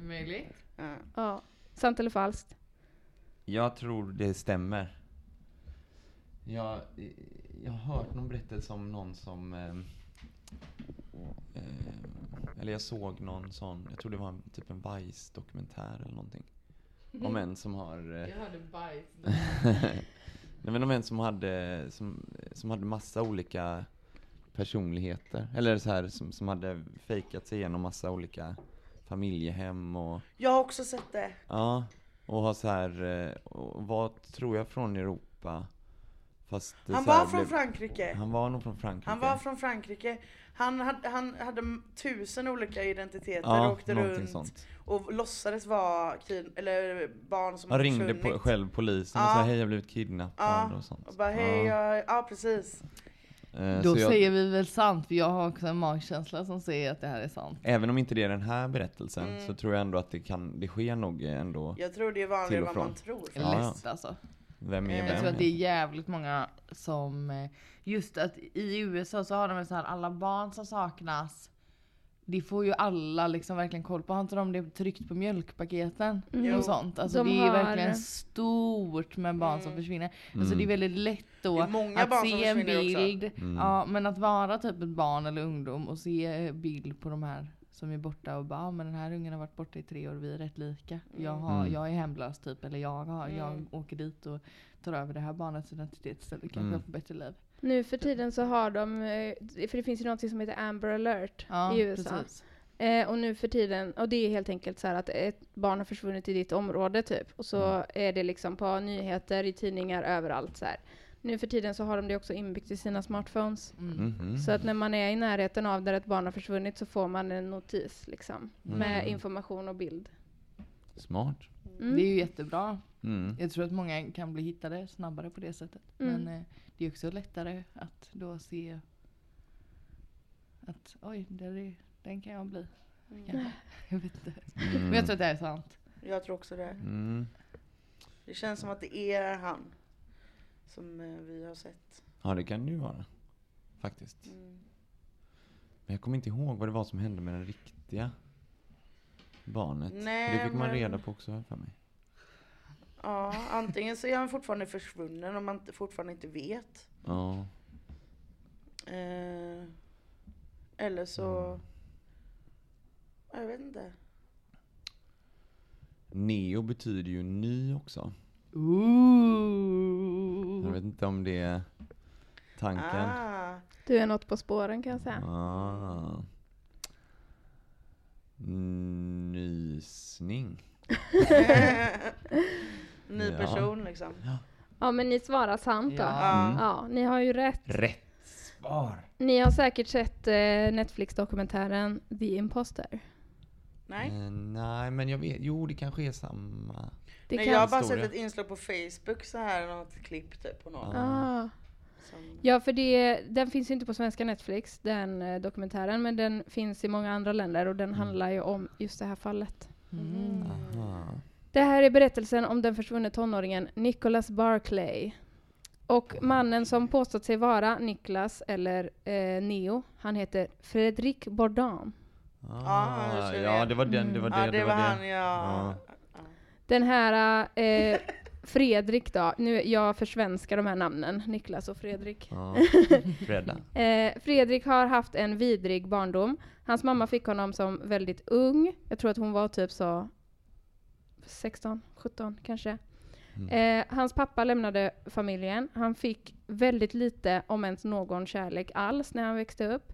[SPEAKER 2] Möjligt.
[SPEAKER 3] Ja.
[SPEAKER 1] ja, sant eller falskt.
[SPEAKER 4] Jag tror det stämmer. Jag, jag har hört någon berättelse om någon som... Eh, eh, eller jag såg någon sån, jag tror det var en, typ en Vice-dokumentär eller någonting. Om en som har... Eh,
[SPEAKER 2] Jag hörde bajs.
[SPEAKER 4] Nej men om en som hade, som, som hade massa olika personligheter. Eller så här som, som hade fejkat sig igenom massa olika familjehem och
[SPEAKER 3] Jag har också sett det.
[SPEAKER 4] Ja, och har så här, eh, och var tror jag från Europa. Fast det
[SPEAKER 3] Han var från
[SPEAKER 4] blev-
[SPEAKER 3] Frankrike.
[SPEAKER 4] Han var nog från Frankrike.
[SPEAKER 3] Han var från Frankrike. Han hade, han hade tusen olika identiteter och
[SPEAKER 4] Ja,
[SPEAKER 3] åkte
[SPEAKER 4] någonting
[SPEAKER 3] runt
[SPEAKER 4] sånt.
[SPEAKER 3] och låtsades vara kid, eller barn som
[SPEAKER 4] Han ringde på, själv polisen och
[SPEAKER 3] Ja.
[SPEAKER 4] sa hej jag har blivit kidnappad
[SPEAKER 3] Ja,
[SPEAKER 4] och sånt.
[SPEAKER 3] och bara hej,
[SPEAKER 4] ja.
[SPEAKER 3] jag, ja precis.
[SPEAKER 4] Eh,
[SPEAKER 2] Då
[SPEAKER 4] jag,
[SPEAKER 2] säger vi väl sant, för jag har också en magkänsla som säger att det här är sant.
[SPEAKER 4] Även om inte det är den här berättelsen
[SPEAKER 3] Mm.
[SPEAKER 4] så tror jag ändå att det kan, det sker nog ändå.
[SPEAKER 3] Jag tror det är vanligare
[SPEAKER 4] och
[SPEAKER 3] än vad man tror.
[SPEAKER 2] Lätt alltså.
[SPEAKER 4] Vem är
[SPEAKER 3] Jag
[SPEAKER 4] vem?
[SPEAKER 2] Jag tror att det är jävligt många som, eh, just att i USA så har de så här alla barn som saknas. Det får ju alla liksom verkligen koll på. Har inte de det tryckt på mjölkpaketen
[SPEAKER 1] Mm.
[SPEAKER 2] och sånt? Alltså
[SPEAKER 1] De
[SPEAKER 2] det är
[SPEAKER 1] har-
[SPEAKER 2] verkligen stort med barn som
[SPEAKER 3] Mm.
[SPEAKER 2] försvinner. Alltså det är väldigt lätt då att
[SPEAKER 3] som
[SPEAKER 2] se en bild.
[SPEAKER 4] Mm.
[SPEAKER 2] Ja men att vara typ ett barn eller ungdom och se bild på de här som är borta och bara ah, men den här ungen har varit borta i tre år och vi är rätt lika. Jag, har,
[SPEAKER 4] Mm.
[SPEAKER 2] jag är hemlös typ eller jag, har, jag
[SPEAKER 3] Mm.
[SPEAKER 2] åker dit och tar över det här barnets identitet istället. Kanske
[SPEAKER 4] Mm.
[SPEAKER 2] jag får bättre liv.
[SPEAKER 1] Nu för tiden så har de, eh, för det finns ju något som heter Amber alert
[SPEAKER 2] Ja,
[SPEAKER 1] i USA.
[SPEAKER 2] precis.
[SPEAKER 1] Eh, och nu för tiden, och det är helt enkelt så här att ett barn har försvunnit i ditt område typ. Och så
[SPEAKER 4] Mm.
[SPEAKER 1] är det liksom på nyheter, i tidningar, överallt så här. Nu för tiden så har de det också inbyggt i sina smartphones.
[SPEAKER 2] Mm.
[SPEAKER 4] Mhm.
[SPEAKER 1] Så att när man är i närheten av där ett barn har försvunnit så får man en notis liksom. Med
[SPEAKER 4] Mm.
[SPEAKER 1] information och bild.
[SPEAKER 4] Smart.
[SPEAKER 1] Mm.
[SPEAKER 2] Det är ju jättebra.
[SPEAKER 4] Mm.
[SPEAKER 2] Jag tror att många kan bli hittade snabbare på det sättet.
[SPEAKER 1] Mm.
[SPEAKER 2] Men eh, det är också lättare att då se att oj, där är, den kan jag bli. Kanske. Jag vet inte.
[SPEAKER 4] Mm.
[SPEAKER 2] Men jag tror att det är sant.
[SPEAKER 3] Jag tror också det.
[SPEAKER 4] Mm.
[SPEAKER 3] Det känns som att det är han. Som eh, vi har sett.
[SPEAKER 4] Ja det kan det ju vara. Faktiskt.
[SPEAKER 3] Mm.
[SPEAKER 4] Men jag kommer inte ihåg vad det var som hände med den riktiga barnet.
[SPEAKER 3] Nej,
[SPEAKER 4] det fick man
[SPEAKER 3] men-
[SPEAKER 4] reda på också för mig.
[SPEAKER 3] Ja, antingen så är han fortfarande försvunnen om man fortfarande inte vet.
[SPEAKER 4] Ja.
[SPEAKER 3] Eh, eller så...
[SPEAKER 4] Mm.
[SPEAKER 3] Jag vet inte.
[SPEAKER 4] Neo betyder ju ny också. Jag vet inte om det är tanken.
[SPEAKER 3] Ah,
[SPEAKER 1] Du är något på spåren kan jag säga.
[SPEAKER 4] Ah. Nysning.
[SPEAKER 3] ny
[SPEAKER 4] Ja.
[SPEAKER 3] person liksom.
[SPEAKER 1] Ja men ni svarar sant då.
[SPEAKER 2] Ja.
[SPEAKER 3] Ja.
[SPEAKER 1] Ja, ni har ju rätt.
[SPEAKER 4] Rätt svar.
[SPEAKER 1] Ni har säkert sett eh, Netflix-dokumentären The Imposter.
[SPEAKER 3] Nej.
[SPEAKER 4] Eh, nej, men jag vet. Jo, det kanske är samma.
[SPEAKER 1] Det
[SPEAKER 3] Nej
[SPEAKER 1] kan...
[SPEAKER 3] jag har bara sett ett inslag på Facebook så här, något klipp typ på någon.
[SPEAKER 1] ah.
[SPEAKER 3] Som,
[SPEAKER 1] Ja, för det, den finns ju inte på svenska Netflix, den eh, dokumentären, men den finns i många andra länder och den handlar ju om just det här fallet.
[SPEAKER 2] Mm.
[SPEAKER 4] Aha.
[SPEAKER 1] Det här är berättelsen om den försvunne tonåringen Nicholas Barclay. Och mannen som påstått sig vara Niklas, eller eh, Neo, han heter Fredrik Bourdon.
[SPEAKER 4] Ah,
[SPEAKER 3] känner
[SPEAKER 4] ja, det var den. Det var det.
[SPEAKER 3] ja, det, var
[SPEAKER 4] det.
[SPEAKER 3] han ja.
[SPEAKER 1] Den här eh, Fredrik då, nu jag försvenskar de här namnen, Niklas och Fredrik.
[SPEAKER 4] Ja.
[SPEAKER 1] Eh, Fredrik har haft en vidrig barndom. Hans mamma fick honom som väldigt ung. Jag tror att hon var typ så 16, 17 kanske. Eh, hans pappa lämnade familjen. Han fick väldigt lite, om ens någon kärlek alls, när han växte upp.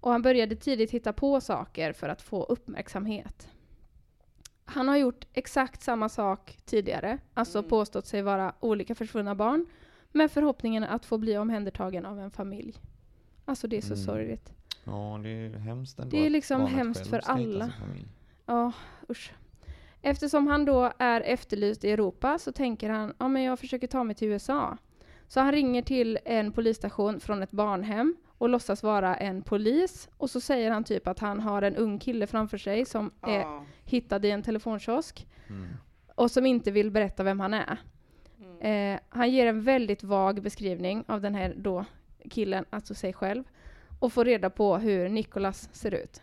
[SPEAKER 1] Och han började tidigt hitta på saker för att få uppmärksamhet. Han har gjort exakt samma sak tidigare, alltså
[SPEAKER 3] Mm.
[SPEAKER 1] påstått sig vara olika försvunna barn, med förhoppningen att få bli omhändertagen av en familj. Alltså det är så
[SPEAKER 4] Mm.
[SPEAKER 1] sorgligt.
[SPEAKER 4] Ja, det är hemskt ändå
[SPEAKER 1] Det är liksom hemskt för alla. Ja, usch. Eftersom han då är efterlyst i Europa så tänker han, ja men jag försöker ta mig till USA. Så han ringer till en polisstation från ett barnhem och låtsas vara en polis. Och så säger han typ att han har en ung kille framför sig som är
[SPEAKER 3] Ja.
[SPEAKER 1] hittad i en telefonkiosk
[SPEAKER 4] Mm.
[SPEAKER 1] och som inte vill berätta vem han är.
[SPEAKER 3] Mm.
[SPEAKER 1] Eh, han ger en väldigt vag beskrivning av den här då killen, alltså sig själv, och får reda på hur Nicholas ser ut.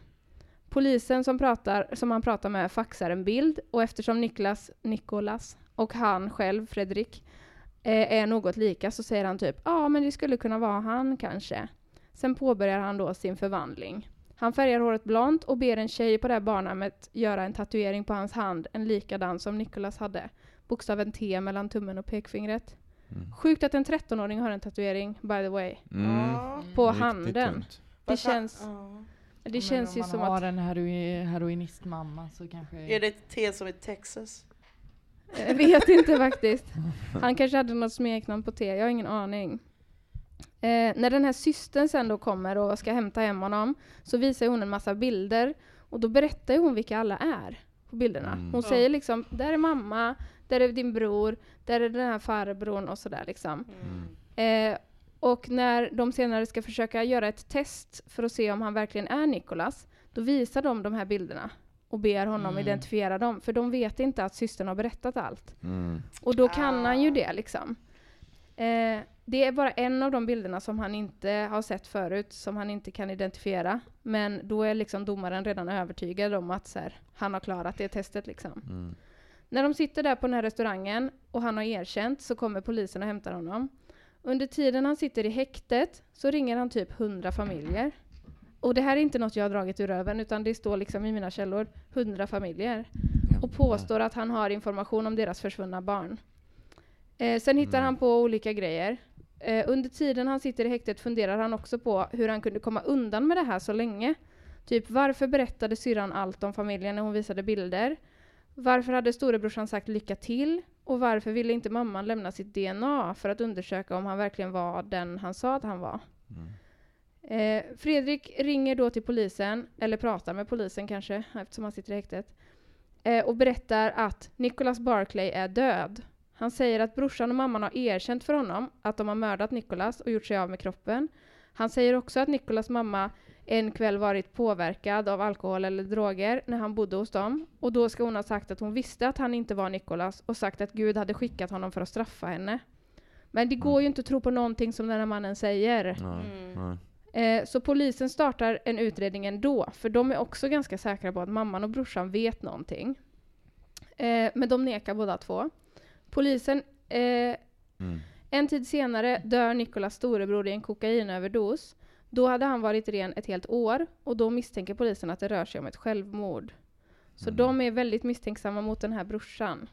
[SPEAKER 1] Polisen som, pratar, som han pratar med faxar en bild och eftersom Niklas, Nicholas och han själv, Fredrik, eh, är något lika så säger han typ ja men det skulle kunna vara han kanske. Sen påbörjar han då sin förvandling. Han färgar håret blont och ber en tjej på det här barnhemmet göra en tatuering på hans hand, en likadan som Nicholas hade. Bokstaven T mellan tummen och pekfingret.
[SPEAKER 4] Mm.
[SPEAKER 1] Sjukt att en 13-åring har en tatuering, by the way,
[SPEAKER 4] Mm.
[SPEAKER 1] På
[SPEAKER 4] Riktigt
[SPEAKER 1] handen.
[SPEAKER 4] tungt.
[SPEAKER 1] Det känns,
[SPEAKER 3] ja.
[SPEAKER 1] det känns ju
[SPEAKER 2] om
[SPEAKER 1] som
[SPEAKER 2] man har
[SPEAKER 1] att...
[SPEAKER 2] en heroin, heroinistmamma så kanske...
[SPEAKER 3] Är det ett te som i Texas?
[SPEAKER 1] Jag vet inte faktiskt. Han kanske hade något smeknamn på T, jag har ingen aning. Eh, när den här systern sen då kommer och ska hämta hem honom så visar hon en massa bilder och då berättar hon vilka alla är på bilderna.
[SPEAKER 4] Mm.
[SPEAKER 1] Hon
[SPEAKER 3] Ja.
[SPEAKER 1] säger liksom, där är mamma, där är din bror, där är den här farbrorn och sådär liksom.
[SPEAKER 3] Mm.
[SPEAKER 1] Eh, och när de senare ska försöka göra ett test för att se om han verkligen är Nicholas, då visar de de här bilderna och ber honom
[SPEAKER 2] Mm.
[SPEAKER 1] identifiera dem, för de vet inte att systern har berättat allt.
[SPEAKER 4] Mm.
[SPEAKER 1] Och då kan han ju
[SPEAKER 3] Ah.
[SPEAKER 1] det liksom. Eh, det är bara en av de bilderna som han inte har sett förut, som han inte kan identifiera. Men då är liksom domaren redan övertygad om att så här, han har klarat det testet liksom.
[SPEAKER 4] Mm.
[SPEAKER 1] När de sitter där på den här restaurangen och han har erkänt så kommer polisen och hämtar honom. Under tiden han sitter i häktet så ringer han typ 100 familjer. Och det här är inte något jag har dragit ur röven utan det står liksom i mina källor 100 familjer. Och påstår att han har information om deras försvunna barn. Eh, sen hittar
[SPEAKER 4] Mm.
[SPEAKER 1] han på olika grejer. Eh, under tiden han sitter i häktet funderar han också på hur han kunde komma undan med det här så länge. Typ varför berättade syrran allt om familjen när hon visade bilder? Varför hade storebrorsan sagt lycka till? Och varför ville inte mamman lämna sitt DNA för att undersöka om han verkligen var den han sa att han var?
[SPEAKER 4] Mm.
[SPEAKER 1] Eh, Fredrik ringer då till polisen, eller pratar med polisen kanske, eftersom han sitter i häktet, eh, och berättar att Nicholas Barclay är död. Han säger att brorsan och mamman har erkänt för honom att de har mördat Nicholas och gjort sig av med kroppen. Han säger också att Nicholas mamma en kväll varit påverkad av alkohol eller droger när han bodde hos dem. Och då ska hon ha sagt att hon visste att han inte var Nicholas och sagt att Gud hade skickat honom för att straffa henne. Men det går ju inte att tro på någonting som den här mannen säger.
[SPEAKER 4] Nej,
[SPEAKER 3] Mm.
[SPEAKER 4] nej.
[SPEAKER 1] Eh, så polisen startar en utredning ändå, för de är också ganska säkra på att mamman och brorsan vet någonting. Eh, men de nekar båda två. Polisen, eh,
[SPEAKER 4] Mm.
[SPEAKER 1] en tid senare dör Nikolas storebror i en kokainöverdos. Då hade han varit ren ett helt år och då misstänker polisen att det rör sig om ett självmord. Så
[SPEAKER 4] Mm.
[SPEAKER 1] de är väldigt misstänksamma mot den här brorsan.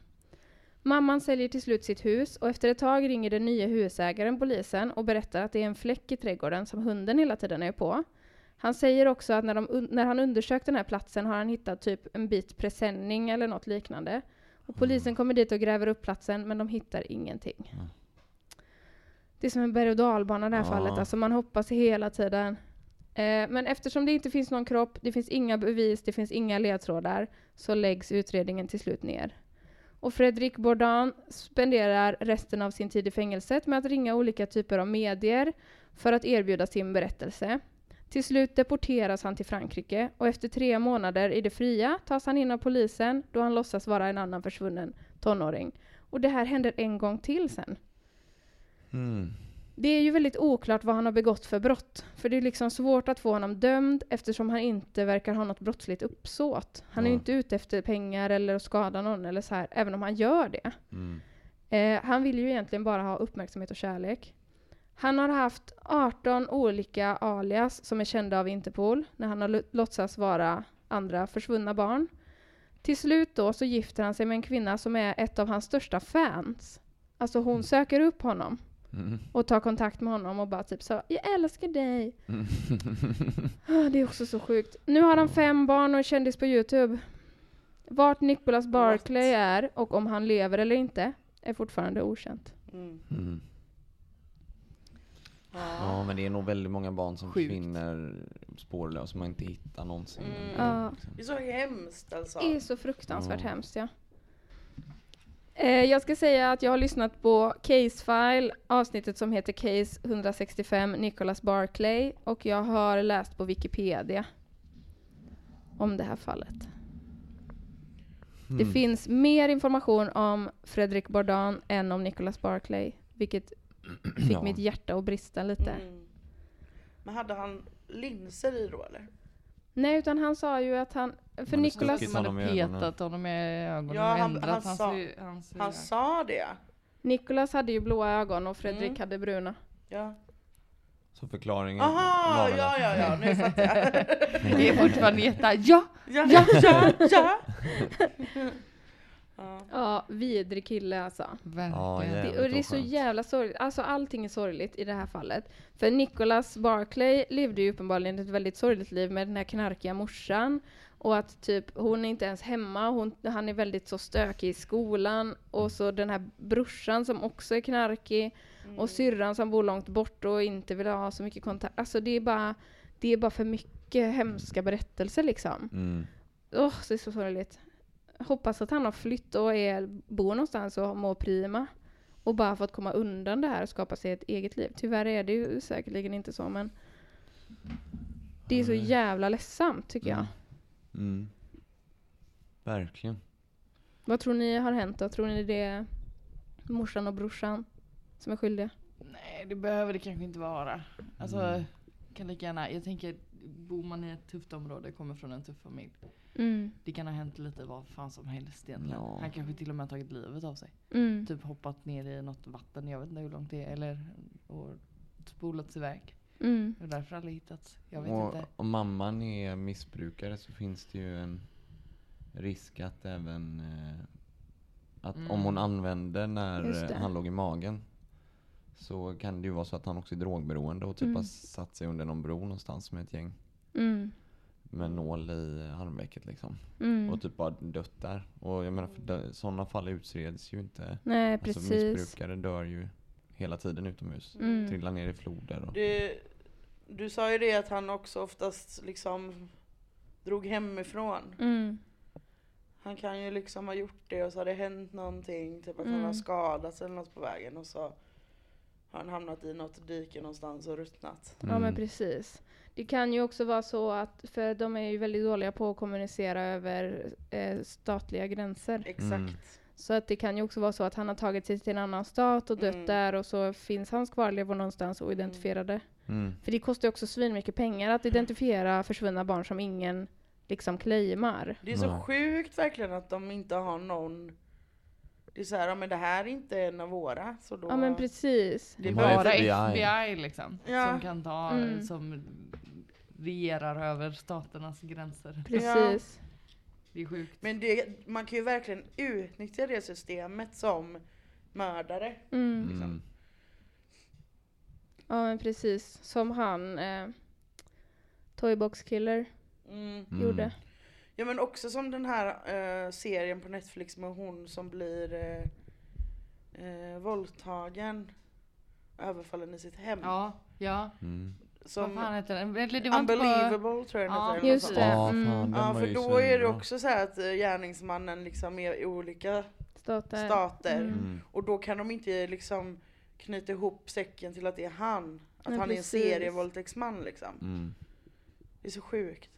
[SPEAKER 1] Mamman säljer till slut sitt hus och efter ett tag ringer den nya husägaren polisen och berättar att det är en fläck i trädgården som hunden hela tiden är på. Han säger också att när, de, när han undersökt den här platsen har han hittat typ en bit presenning eller något liknande. Och polisen kommer dit och gräver upp platsen men de hittar ingenting.
[SPEAKER 4] Mm.
[SPEAKER 1] Det är som en berg och dalbana i det här
[SPEAKER 4] Ja.
[SPEAKER 1] fallet, alltså man hoppas hela tiden. Eh, men eftersom det inte finns någon kropp, det finns inga bevis, det finns inga ledtrådar, så läggs utredningen till slut ner. Och Fredrik Bourdain spenderar resten av sin tid i fängelset med att ringa olika typer av medier för att erbjuda sin berättelse. Till slut deporteras han till Frankrike och efter tre månader i det fria tas han in av polisen då han låtsas vara en annan försvunnen tonåring. Och det här händer en gång till sen.
[SPEAKER 4] Mm.
[SPEAKER 1] Det är ju väldigt oklart vad han har begått för brott. För det är liksom svårt att få honom dömd eftersom han inte verkar ha något brottsligt uppsåt. Han är ju inte ute efter pengar eller att skada någon eller så här, även om han gör det.
[SPEAKER 4] Mm.
[SPEAKER 1] Eh, han vill ju egentligen bara ha uppmärksamhet och kärlek. Han har haft 18 olika alias som är kända av Interpol när han har låtsats vara andra försvunna barn. Till slut då så gifter han sig med en kvinna som är ett av hans största fans. Alltså hon söker upp honom
[SPEAKER 4] Mm.
[SPEAKER 1] och tar kontakt med honom och bara typ så jag älskar dig. Ah, Det är också så sjukt. Nu har han fem barn och är kändis på Youtube. Vart Nicholas Barclay är och om han lever eller inte är fortfarande okänt.
[SPEAKER 3] Mm.
[SPEAKER 4] Mm.
[SPEAKER 3] Ja.
[SPEAKER 4] Ja men det är nog väldigt många barn som
[SPEAKER 2] Sjukt.
[SPEAKER 4] försvinner spårlöst som man inte hittar någonsin.
[SPEAKER 3] Mm.
[SPEAKER 1] Ja.
[SPEAKER 3] Det är så hemskt alltså.
[SPEAKER 1] Det är så fruktansvärt
[SPEAKER 4] Ja.
[SPEAKER 1] hemskt ja. Eh, jag ska säga att jag har lyssnat på Case File, avsnittet som heter Case 165, Nicholas Barclay, och jag har läst på Wikipedia om det här fallet. Det
[SPEAKER 4] Mm.
[SPEAKER 1] finns mer information om Fredrik Bourdain än om Nicholas Barclay, vilket fick
[SPEAKER 4] Ja.
[SPEAKER 1] mitt hjärta att brista lite.
[SPEAKER 3] Mm. Men hade han linser i då eller?
[SPEAKER 1] Nej, utan han sa ju att han... För
[SPEAKER 2] Som
[SPEAKER 4] honom
[SPEAKER 2] hade petat honom i ögonen
[SPEAKER 3] Ja,
[SPEAKER 2] och
[SPEAKER 3] han-
[SPEAKER 2] ändrat
[SPEAKER 3] han
[SPEAKER 2] hans,
[SPEAKER 3] sa-
[SPEAKER 2] hans
[SPEAKER 3] Han sa det.
[SPEAKER 1] Nicholas hade ju blåa ögon och Fredrik
[SPEAKER 3] Mm.
[SPEAKER 1] hade bruna.
[SPEAKER 3] Ja.
[SPEAKER 4] Så förklaringen
[SPEAKER 3] Aha, ja,
[SPEAKER 4] att-
[SPEAKER 3] ja, ja, nu fattar jag.
[SPEAKER 2] Det är fortfarande jätta, ja!
[SPEAKER 3] Ja, ja, ja, ja. ja.
[SPEAKER 1] Ja, vidrig kille alltså.
[SPEAKER 2] Verkligen.
[SPEAKER 1] Det, och det är så jävla sorgligt. Alltså allting är sorgligt i det här fallet. För Nicholas Barclay levde ju uppenbarligen ett väldigt sorgligt liv med den här knarkiga morsan. Och att typ, hon är inte ens hemma, hon, han är väldigt så stökig i skolan. Och så den här brorsan som också är knarkig. Och syrran som bor långt bort och inte vill ha så mycket kontakt. Alltså det är bara, det är bara för mycket hemska berättelser liksom.
[SPEAKER 4] Mm.
[SPEAKER 1] Åh, det är så sorgligt. Hoppas att han har flytt och är, bor någonstans och mår prima. Och bara fått komma undan det här och skapa sig ett eget liv. Tyvärr är det ju säkerligen inte så men det är så jävla ledsamt tycker jag.
[SPEAKER 4] Mm. Mm. Verkligen.
[SPEAKER 1] Vad tror ni har hänt då? Tror ni det är morsan och brorsan som är skyldiga?
[SPEAKER 2] Nej, det behöver det kanske inte vara. Alltså,
[SPEAKER 4] Mm.
[SPEAKER 2] kan lika gärna, jag tänker, bor man i ett tufft område, kommer från en tuff familj.
[SPEAKER 1] Mm.
[SPEAKER 2] Det kan ha hänt lite vad fan som helst egentligen.
[SPEAKER 4] Ja.
[SPEAKER 2] Han kanske till och med har tagit livet av sig.
[SPEAKER 1] Mm.
[SPEAKER 2] Typ hoppat ner i något vatten, jag vet inte hur långt det är. Eller och spolats iväg.
[SPEAKER 1] Mm.
[SPEAKER 2] Och därför har aldrig hittats. Jag vet
[SPEAKER 4] Och
[SPEAKER 2] inte.
[SPEAKER 4] om mamman är missbrukare så finns det ju en risk att även eh, att
[SPEAKER 2] Mm.
[SPEAKER 4] om hon använder när
[SPEAKER 1] Just det.
[SPEAKER 4] eh, han låg i magen så kan det ju vara så att han också är drogberoende och typ
[SPEAKER 1] Mm.
[SPEAKER 4] har satt sig under någon bro någonstans med ett gäng
[SPEAKER 1] Mm.
[SPEAKER 4] Med nål i armvecket liksom.
[SPEAKER 1] Mm.
[SPEAKER 4] Och typ bara dött där. Och jag menar för sådana fall utreds ju inte.
[SPEAKER 1] Nej
[SPEAKER 4] Alltså
[SPEAKER 1] precis.
[SPEAKER 4] missbrukare dör ju hela tiden utomhus.
[SPEAKER 1] Mm.
[SPEAKER 4] Trillar ner i floder och...
[SPEAKER 3] Det, du sa ju det att han också oftast liksom drog hemifrån.
[SPEAKER 1] Mm.
[SPEAKER 3] Han kan ju liksom ha gjort det och så har det hänt någonting, typ att han
[SPEAKER 1] Mm.
[SPEAKER 3] har skadats eller något på vägen och så har han hamnat i något dike någonstans och ruttnat.
[SPEAKER 1] Ja men
[SPEAKER 4] Mm.
[SPEAKER 1] precis. Det kan ju också vara så att, för de är ju väldigt dåliga på att kommunicera över eh, statliga gränser.
[SPEAKER 3] Exakt.
[SPEAKER 4] Mm.
[SPEAKER 1] Så att det kan ju också vara så att han har tagit sig till en annan stat och dött
[SPEAKER 3] Mm.
[SPEAKER 1] där och så finns hans kvarlevor någonstans oidentifierade.
[SPEAKER 4] Mm.
[SPEAKER 1] För det kostar ju också svinmycket pengar att identifiera försvunna barn som ingen liksom claimar.
[SPEAKER 3] Det är så sjukt verkligen att de inte har någon det är så här, ja, men det här är inte en av våra. Så då...
[SPEAKER 1] Ja men precis.
[SPEAKER 3] Det är bara
[SPEAKER 2] Bara
[SPEAKER 4] FBI.
[SPEAKER 2] FBI liksom.
[SPEAKER 3] Ja.
[SPEAKER 2] Som kan ta,
[SPEAKER 1] Mm.
[SPEAKER 2] som regerar över staternas gränser.
[SPEAKER 1] Precis.
[SPEAKER 2] Det är sjukt.
[SPEAKER 3] Men det, man kan ju verkligen utnyttja det systemet som mördare.
[SPEAKER 1] Mm.
[SPEAKER 4] Mm.
[SPEAKER 1] Ja men precis. Som han, eh, Toybox Killer,
[SPEAKER 3] Mm.
[SPEAKER 4] Mm.
[SPEAKER 1] gjorde.
[SPEAKER 3] Ja men också som den här eh, serien på Netflix med hon som blir eh, eh, våldtagen, överfallen i sitt hem.
[SPEAKER 2] Ja, ja.
[SPEAKER 4] Mm.
[SPEAKER 2] Vad
[SPEAKER 3] Som
[SPEAKER 2] fan heter den? Eller det var inte.
[SPEAKER 3] Unbelievable tror jag den
[SPEAKER 2] Ja,
[SPEAKER 3] heter.
[SPEAKER 1] just
[SPEAKER 3] något
[SPEAKER 1] det.
[SPEAKER 3] sånt.
[SPEAKER 4] Ja,
[SPEAKER 1] Mm.
[SPEAKER 4] fan, den
[SPEAKER 3] Ja
[SPEAKER 4] var
[SPEAKER 3] för då är det också så här att eh, gärningsmannen liksom är i olika
[SPEAKER 1] Stater.
[SPEAKER 3] stater.
[SPEAKER 1] Mm.
[SPEAKER 4] Mm.
[SPEAKER 3] Och då kan de inte liksom knyta ihop säcken till att det är han. Att
[SPEAKER 1] Nej,
[SPEAKER 3] han är en
[SPEAKER 1] precis.
[SPEAKER 3] serievåldtäktsman liksom.
[SPEAKER 4] Mm.
[SPEAKER 3] Det är så sjukt.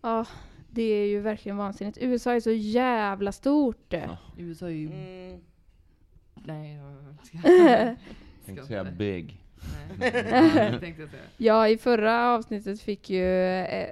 [SPEAKER 1] Ja, det är ju verkligen vansinnigt. USA är så jävla stort.
[SPEAKER 4] Ja.
[SPEAKER 2] USA är ju...
[SPEAKER 3] Mm.
[SPEAKER 2] Nej, jag ska...
[SPEAKER 4] Tänkte säga big.
[SPEAKER 2] Nej, det tänkte jag säga.
[SPEAKER 1] Ja, i förra avsnittet fick ju eh,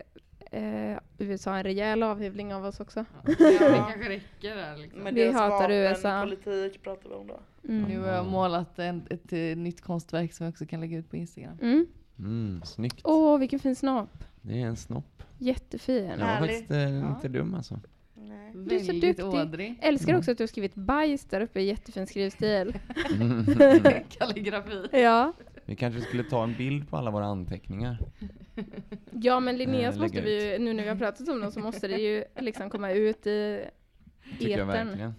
[SPEAKER 1] eh, USA en rejäl avhyvling av oss också.
[SPEAKER 2] Ja, det kanske räcker där liksom.
[SPEAKER 3] Men
[SPEAKER 1] Vi hatar USA.
[SPEAKER 3] politik pratar vi om då.
[SPEAKER 1] Mm.
[SPEAKER 2] Nu har jag målat en, ett, eh, nytt konstverk som jag också kan lägga ut på Instagram.
[SPEAKER 1] Mm.
[SPEAKER 4] Mm, snyggt.
[SPEAKER 1] Åh, vilken fin snopp.
[SPEAKER 4] Det är en snopp.
[SPEAKER 1] Jättefin.
[SPEAKER 4] Den var faktiskt eh,
[SPEAKER 2] Ja.
[SPEAKER 4] inte dum alltså.
[SPEAKER 3] Nej.
[SPEAKER 1] Du är så
[SPEAKER 2] Väldigt
[SPEAKER 1] duktig.
[SPEAKER 2] ådrig.
[SPEAKER 1] Älskar också att du har skrivit bajs där uppe i jättefin skrivstil.
[SPEAKER 2] Kalligrafi.
[SPEAKER 1] ja.
[SPEAKER 4] Vi kanske skulle ta en bild på alla våra anteckningar.
[SPEAKER 1] ja, men Linneas
[SPEAKER 4] Eh,
[SPEAKER 1] måste
[SPEAKER 4] lägga
[SPEAKER 1] vi ju, nu när vi har pratat om dem så måste det ju liksom komma ut i
[SPEAKER 4] Tycker jag
[SPEAKER 1] etern.
[SPEAKER 4] verkligen.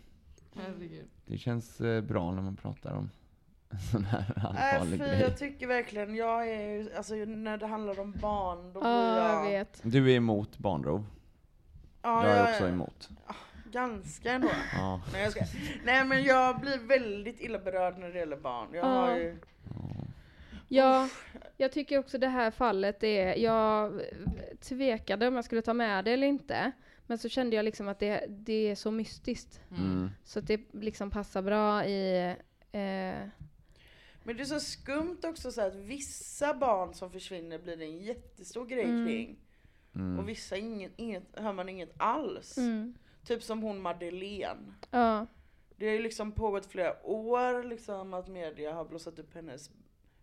[SPEAKER 2] Herregud.
[SPEAKER 4] Det känns eh, bra när man pratar om sån här
[SPEAKER 3] Nej
[SPEAKER 4] allvarlig
[SPEAKER 3] fy,
[SPEAKER 4] grej.
[SPEAKER 3] jag tycker verkligen, jag är ju, alltså när det handlar om barn då blir
[SPEAKER 1] Ja, jag
[SPEAKER 3] jag...
[SPEAKER 1] vet.
[SPEAKER 4] Du är emot barnrov.
[SPEAKER 3] Ja,
[SPEAKER 4] jag är också emot.
[SPEAKER 3] Ganska ändå.
[SPEAKER 4] Ja.
[SPEAKER 3] Nej, jag ska. Nej men jag blir väldigt illa berörd när det gäller barn. Jag
[SPEAKER 1] Ja.
[SPEAKER 3] har ju...
[SPEAKER 1] Ja, jag tycker också det här fallet är, jag tvekade om jag skulle ta med det eller inte. Men så kände jag liksom att det, det är så mystiskt.
[SPEAKER 4] Mm.
[SPEAKER 1] Så att det liksom passar bra i eh,
[SPEAKER 3] Men det är så skumt också så att vissa barn som försvinner blir det en jättestor grej
[SPEAKER 1] Mm.
[SPEAKER 3] kring.
[SPEAKER 4] Mm.
[SPEAKER 3] Och vissa inget, inget, hör man inget alls.
[SPEAKER 1] mm,
[SPEAKER 3] Typ som hon Madeleine.
[SPEAKER 1] ja,
[SPEAKER 3] Det har ju liksom pågått flera år liksom att media har blossat upp hennes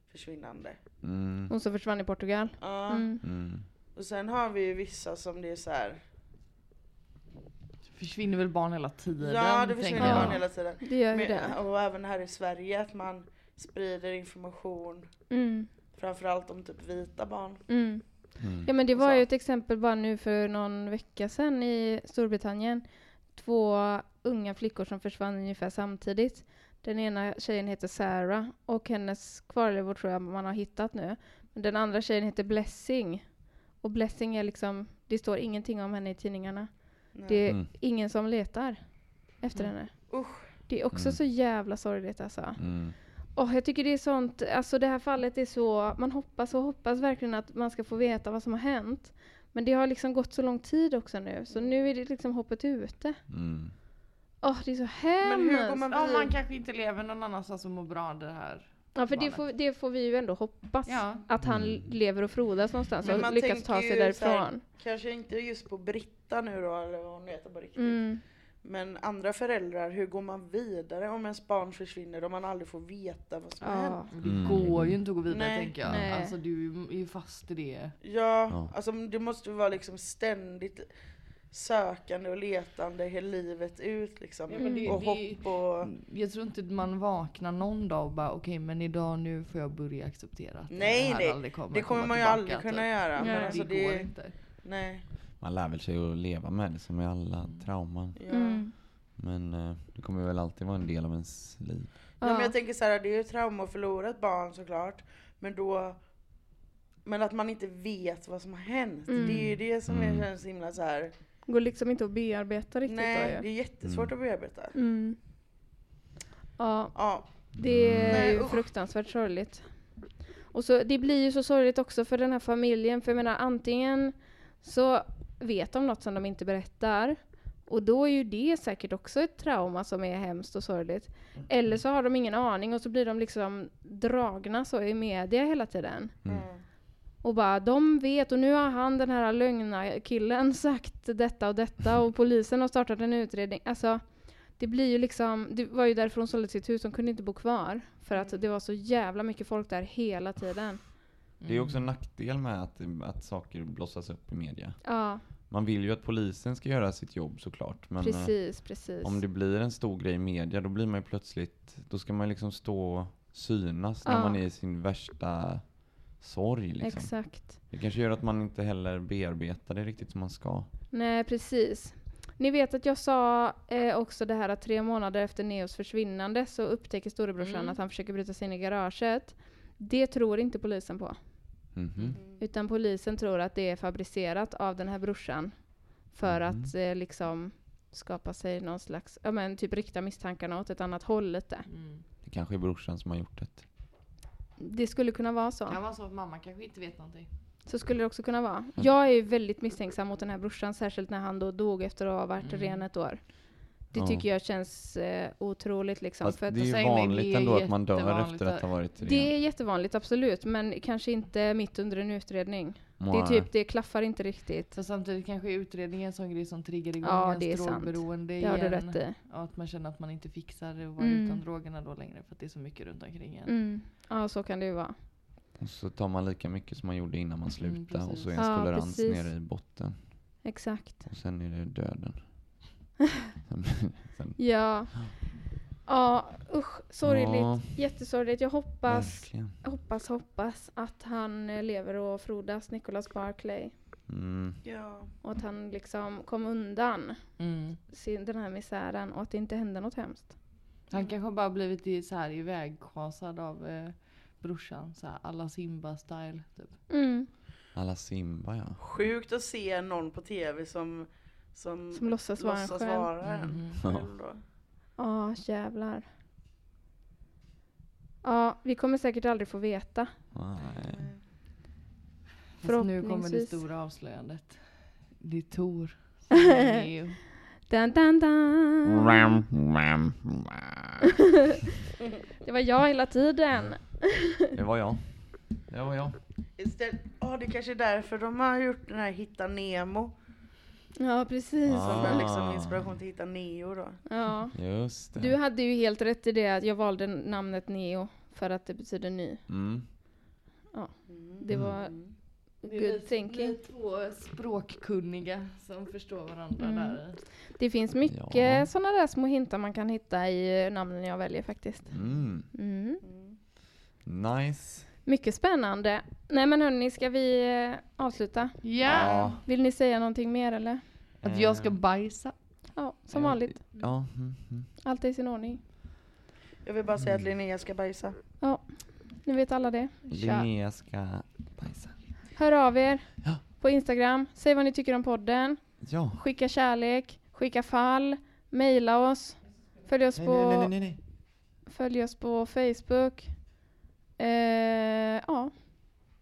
[SPEAKER 3] försvinnande.
[SPEAKER 4] Mm.
[SPEAKER 1] hon som försvann i Portugal.
[SPEAKER 3] Ja.
[SPEAKER 1] Mm.
[SPEAKER 4] Mm.
[SPEAKER 3] Och sen har vi ju vissa som det är så här.
[SPEAKER 2] Försvinner väl barn hela tiden?
[SPEAKER 3] Ja det försvinner barn hela tiden.
[SPEAKER 1] Det gör ju
[SPEAKER 3] Men,
[SPEAKER 1] det.
[SPEAKER 3] och även här i Sverige att man sprider information.
[SPEAKER 1] Mm,
[SPEAKER 3] Framförallt om typ vita barn.
[SPEAKER 1] mm.
[SPEAKER 4] Mm.
[SPEAKER 1] Ja men det var ju ett exempel bara nu för någon vecka sedan i Storbritannien. Två unga flickor som försvann ungefär samtidigt. Den ena tjejen heter Sarah och hennes kvarlevor tror jag man har hittat nu. Men den andra tjejen heter Blessing. Och Blessing är liksom, det står ingenting om henne i tidningarna.
[SPEAKER 3] Nej.
[SPEAKER 1] Det är
[SPEAKER 4] Mm.
[SPEAKER 1] ingen som letar efter
[SPEAKER 3] Mm.
[SPEAKER 1] henne.
[SPEAKER 3] Usch.
[SPEAKER 1] Det är också
[SPEAKER 4] Mm.
[SPEAKER 1] så jävla sorgligt alltså. Åh, jag tycker det är sånt, alltså det här fallet är så, man hoppas och hoppas verkligen att man ska få veta vad som har hänt. Men det har liksom gått så lång tid också nu, så nu är det liksom hoppet ute.
[SPEAKER 4] Mm.
[SPEAKER 1] Åh, det är så
[SPEAKER 3] Men hur går
[SPEAKER 1] hemskt!
[SPEAKER 3] man
[SPEAKER 2] Ja, man kanske inte lever någon annanstans och mår bra av det här.
[SPEAKER 1] Ja, för det får, det får vi ju ändå hoppas.
[SPEAKER 2] Ja.
[SPEAKER 1] Att han
[SPEAKER 4] Mm.
[SPEAKER 1] lever och frodas någonstans
[SPEAKER 3] Men
[SPEAKER 1] och
[SPEAKER 3] man
[SPEAKER 1] lyckas
[SPEAKER 3] tänker
[SPEAKER 1] ta sig
[SPEAKER 3] ju så här-
[SPEAKER 1] därifrån.
[SPEAKER 3] Kanske inte just på Britta nu då, eller vad hon heter på riktigt.
[SPEAKER 1] Mm.
[SPEAKER 3] Men andra föräldrar, hur går man vidare om ens barn försvinner om man aldrig får veta vad som
[SPEAKER 1] Ja.
[SPEAKER 3] hänt?
[SPEAKER 2] Det
[SPEAKER 4] Mm.
[SPEAKER 2] går ju inte att gå vidare
[SPEAKER 3] Nej.
[SPEAKER 2] tänker jag.
[SPEAKER 1] Nej.
[SPEAKER 2] Alltså du är ju fast i det.
[SPEAKER 3] Ja,
[SPEAKER 4] Ja.
[SPEAKER 3] alltså det måste ju vara liksom ständigt sökande och letande hela livet ut liksom.
[SPEAKER 2] Ja, men det-
[SPEAKER 3] och
[SPEAKER 2] det-
[SPEAKER 3] hopp och...
[SPEAKER 2] Jag tror inte man vaknar någon dag och bara okej men idag nu får jag börja acceptera att
[SPEAKER 3] Nej,
[SPEAKER 2] det här
[SPEAKER 3] nej.
[SPEAKER 2] aldrig kommer
[SPEAKER 3] Det kommer man ju aldrig kunna
[SPEAKER 2] typ.
[SPEAKER 3] göra.
[SPEAKER 1] Nej.
[SPEAKER 3] Men alltså
[SPEAKER 2] det går
[SPEAKER 3] det...
[SPEAKER 2] inte.
[SPEAKER 3] Nej.
[SPEAKER 4] Man lär väl sig att leva med det som med alla trauman.
[SPEAKER 3] Ja.
[SPEAKER 1] Mm.
[SPEAKER 4] Men eh, det kommer väl alltid vara en del av ens liv.
[SPEAKER 3] Ja, men
[SPEAKER 1] Ja.
[SPEAKER 3] jag tänker så här, det är ju ett trauma att förlora ett barn såklart. Men då... Men att man inte vet vad som har hänt.
[SPEAKER 1] Mm.
[SPEAKER 3] Det är ju det som
[SPEAKER 4] Mm.
[SPEAKER 3] känns så himla så här.
[SPEAKER 1] Går liksom inte att bearbeta riktigt
[SPEAKER 3] Nej,
[SPEAKER 1] då
[SPEAKER 3] det är jättesvårt att bearbeta.
[SPEAKER 1] Mm. Ja,
[SPEAKER 3] Ja,
[SPEAKER 1] Det är
[SPEAKER 3] Nej,
[SPEAKER 1] ju
[SPEAKER 3] usch.
[SPEAKER 1] fruktansvärt sorgligt. Och så, det blir ju så sorgligt också för den här familjen, för jag menar antingen så vet de något som de inte berättar, och då är ju det säkert också ett trauma som är hemskt och sorgligt. Eller så har de ingen aning och så blir de liksom dragna så i media hela tiden.
[SPEAKER 4] Mm.
[SPEAKER 3] Mm.
[SPEAKER 1] Och bara, de vet och nu har han den här lögna killen sagt detta och detta och polisen har startat en utredning. Alltså, det blir ju liksom, det var ju därför hon sålde sitt hus, hon kunde inte bo kvar. För att det var så jävla mycket folk där hela tiden.
[SPEAKER 4] Det är också en nackdel med att, att saker blossas upp i media.
[SPEAKER 1] Ja,
[SPEAKER 4] Man vill ju att polisen ska göra sitt jobb såklart. Men eh,
[SPEAKER 1] precis, precis.
[SPEAKER 4] om det blir en stor grej i media då blir man ju plötsligt, då ska man liksom stå och synas när
[SPEAKER 1] Ja.
[SPEAKER 4] man är i sin värsta sorg liksom.
[SPEAKER 1] Exakt.
[SPEAKER 4] Det kanske gör att man inte heller bearbetar det riktigt som man ska.
[SPEAKER 1] Nej, precis. Ni vet att jag sa eh, också det här att tre månader efter Neos försvinnande så upptäcker storebrorsan
[SPEAKER 2] Mm.
[SPEAKER 1] att han försöker bryta sig in i garaget. Det tror inte polisen på.
[SPEAKER 4] Mhm.
[SPEAKER 1] Utan polisen tror att det är fabricerat av den här brorsan. För
[SPEAKER 4] Mhm.
[SPEAKER 1] att eh, liksom skapa sig någon slags, ja men typ rikta misstankarna åt ett annat håll lite.
[SPEAKER 2] Mm.
[SPEAKER 4] Det kanske är brorsan som har gjort det.
[SPEAKER 1] Det skulle kunna vara
[SPEAKER 2] Det
[SPEAKER 1] så.
[SPEAKER 2] kan vara så att mamma kanske inte vet någonting.
[SPEAKER 1] Så skulle det också kunna vara. Jag är ju väldigt misstänksam mot den här brorsan, särskilt när han då dog efter att ha varit
[SPEAKER 2] Mm.
[SPEAKER 1] ren ett år. Det
[SPEAKER 4] Ja.
[SPEAKER 1] tycker jag känns eh, otroligt liksom. För att
[SPEAKER 4] det är ju vanligt
[SPEAKER 2] det är
[SPEAKER 4] ändå att man dör efter att
[SPEAKER 2] att-
[SPEAKER 4] ha varit ren.
[SPEAKER 1] det är jättevanligt, absolut. Men kanske inte mitt under en utredning. Det är typ, det klaffar inte riktigt.
[SPEAKER 2] Så samtidigt kanske utredningen är en sån grej som triggar igång
[SPEAKER 1] Ja,
[SPEAKER 2] ens
[SPEAKER 1] det är sant.
[SPEAKER 2] drogberoende
[SPEAKER 1] Det har du
[SPEAKER 2] igen.
[SPEAKER 1] rätt i.
[SPEAKER 2] Och att man känner att man inte fixar det och vara
[SPEAKER 1] Mm.
[SPEAKER 2] utan drogerna då längre för att det är så mycket runt omkring en.
[SPEAKER 1] Mm. Ja, så kan det ju vara.
[SPEAKER 4] Och så tar man lika mycket som man gjorde innan man slutade och så är
[SPEAKER 1] Mm,
[SPEAKER 4] ens
[SPEAKER 1] Ja,
[SPEAKER 4] tolerans
[SPEAKER 1] precis.
[SPEAKER 4] nere i botten.
[SPEAKER 1] Exakt.
[SPEAKER 4] Och sen är det döden. Sen-
[SPEAKER 1] Ja. Ja, usch. Sorgligt.
[SPEAKER 4] Ja.
[SPEAKER 1] Jättesorgligt. Jag hoppas,
[SPEAKER 4] Verkligen.
[SPEAKER 1] hoppas, hoppas att han eh, lever och frodas, Nicholas Barclay.
[SPEAKER 4] Mm.
[SPEAKER 3] Ja.
[SPEAKER 1] Och att han liksom kom undan
[SPEAKER 2] Mm.
[SPEAKER 1] sin, den här misären och att det inte hände något hemskt.
[SPEAKER 2] Han kanske bara blivit i, så här ivägschasad av eh, brorsan. Så här, alla Simba-style. Typ.
[SPEAKER 1] Mm.
[SPEAKER 4] Alla Simba ja.
[SPEAKER 3] Sjukt att se någon på tv som som,
[SPEAKER 1] Som låtsas vara en själv.
[SPEAKER 3] vara en
[SPEAKER 2] Mhm.
[SPEAKER 3] själv då.
[SPEAKER 1] Ja, jävlar. Ja, vi kommer säkert aldrig få veta.
[SPEAKER 4] Nej.
[SPEAKER 2] Fast nu kommer det stora avslöjandet. Det är Tor. som är Neo.
[SPEAKER 1] Dun, dun, dun. Det var jag hela tiden.
[SPEAKER 4] Det var jag. Det var jag.
[SPEAKER 3] Istället, oh, det kanske är därför de har gjort den här Hitta Nemo.
[SPEAKER 1] Ja, precis.
[SPEAKER 4] Ah.
[SPEAKER 3] Som är liksom inspiration till Hitta Neo då.
[SPEAKER 1] Ja.
[SPEAKER 4] Just det.
[SPEAKER 1] Du hade ju helt rätt i det att jag valde namnet Neo för att det betyder ny.
[SPEAKER 4] Mm.
[SPEAKER 1] Det var
[SPEAKER 3] Mm.
[SPEAKER 2] Det är
[SPEAKER 1] good thinking.
[SPEAKER 2] Vi två språkkunniga som förstår varandra
[SPEAKER 1] Mm.
[SPEAKER 2] där.
[SPEAKER 1] Det finns mycket
[SPEAKER 4] Ja.
[SPEAKER 1] sådana där små hintar man kan hitta i namnen jag väljer faktiskt.
[SPEAKER 4] Mm.
[SPEAKER 1] Mm.
[SPEAKER 4] Nice.
[SPEAKER 1] Mycket spännande. Nej men hörni, ska vi eh, avsluta?
[SPEAKER 2] Ja!
[SPEAKER 1] Vill ni säga någonting mer eller?
[SPEAKER 2] Att jag ska
[SPEAKER 4] Eh,
[SPEAKER 2] bajsa.
[SPEAKER 1] Ja, som vanligt.
[SPEAKER 4] Ja. Mm, mm.
[SPEAKER 1] Allt är i sin ordning.
[SPEAKER 3] Jag vill bara säga att Linnea ska bajsa.
[SPEAKER 1] Nu vet alla det.
[SPEAKER 4] Linnea ska bajsa.
[SPEAKER 1] Hör av er
[SPEAKER 4] Ja.
[SPEAKER 1] på Instagram. Säg vad ni tycker om podden.
[SPEAKER 4] Ja.
[SPEAKER 1] Skicka kärlek, skicka fall, mejla oss. Följ oss
[SPEAKER 4] Nej,
[SPEAKER 1] på,
[SPEAKER 4] nej, nej, nej, nej.
[SPEAKER 1] Följ oss på Facebook. Eh, ja.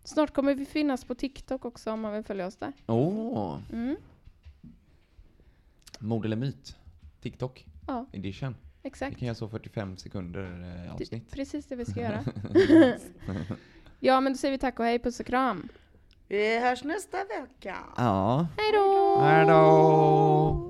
[SPEAKER 1] Snart kommer vi finnas på TikTok också om man vill följa oss där.
[SPEAKER 4] Åh,
[SPEAKER 1] Mm.
[SPEAKER 4] mord eller myt? TikTok
[SPEAKER 1] Ja,
[SPEAKER 4] edition. Vi
[SPEAKER 1] exakt.
[SPEAKER 4] kan göra så 45 sekunder eh,
[SPEAKER 1] Det,
[SPEAKER 4] avsnitt.
[SPEAKER 1] precis det vi ska göra. ja, men då säger vi tack och hej, puss och kram.
[SPEAKER 3] Vi hörs nästa vecka.
[SPEAKER 4] Ja.
[SPEAKER 1] Hej då!
[SPEAKER 4] Hej då!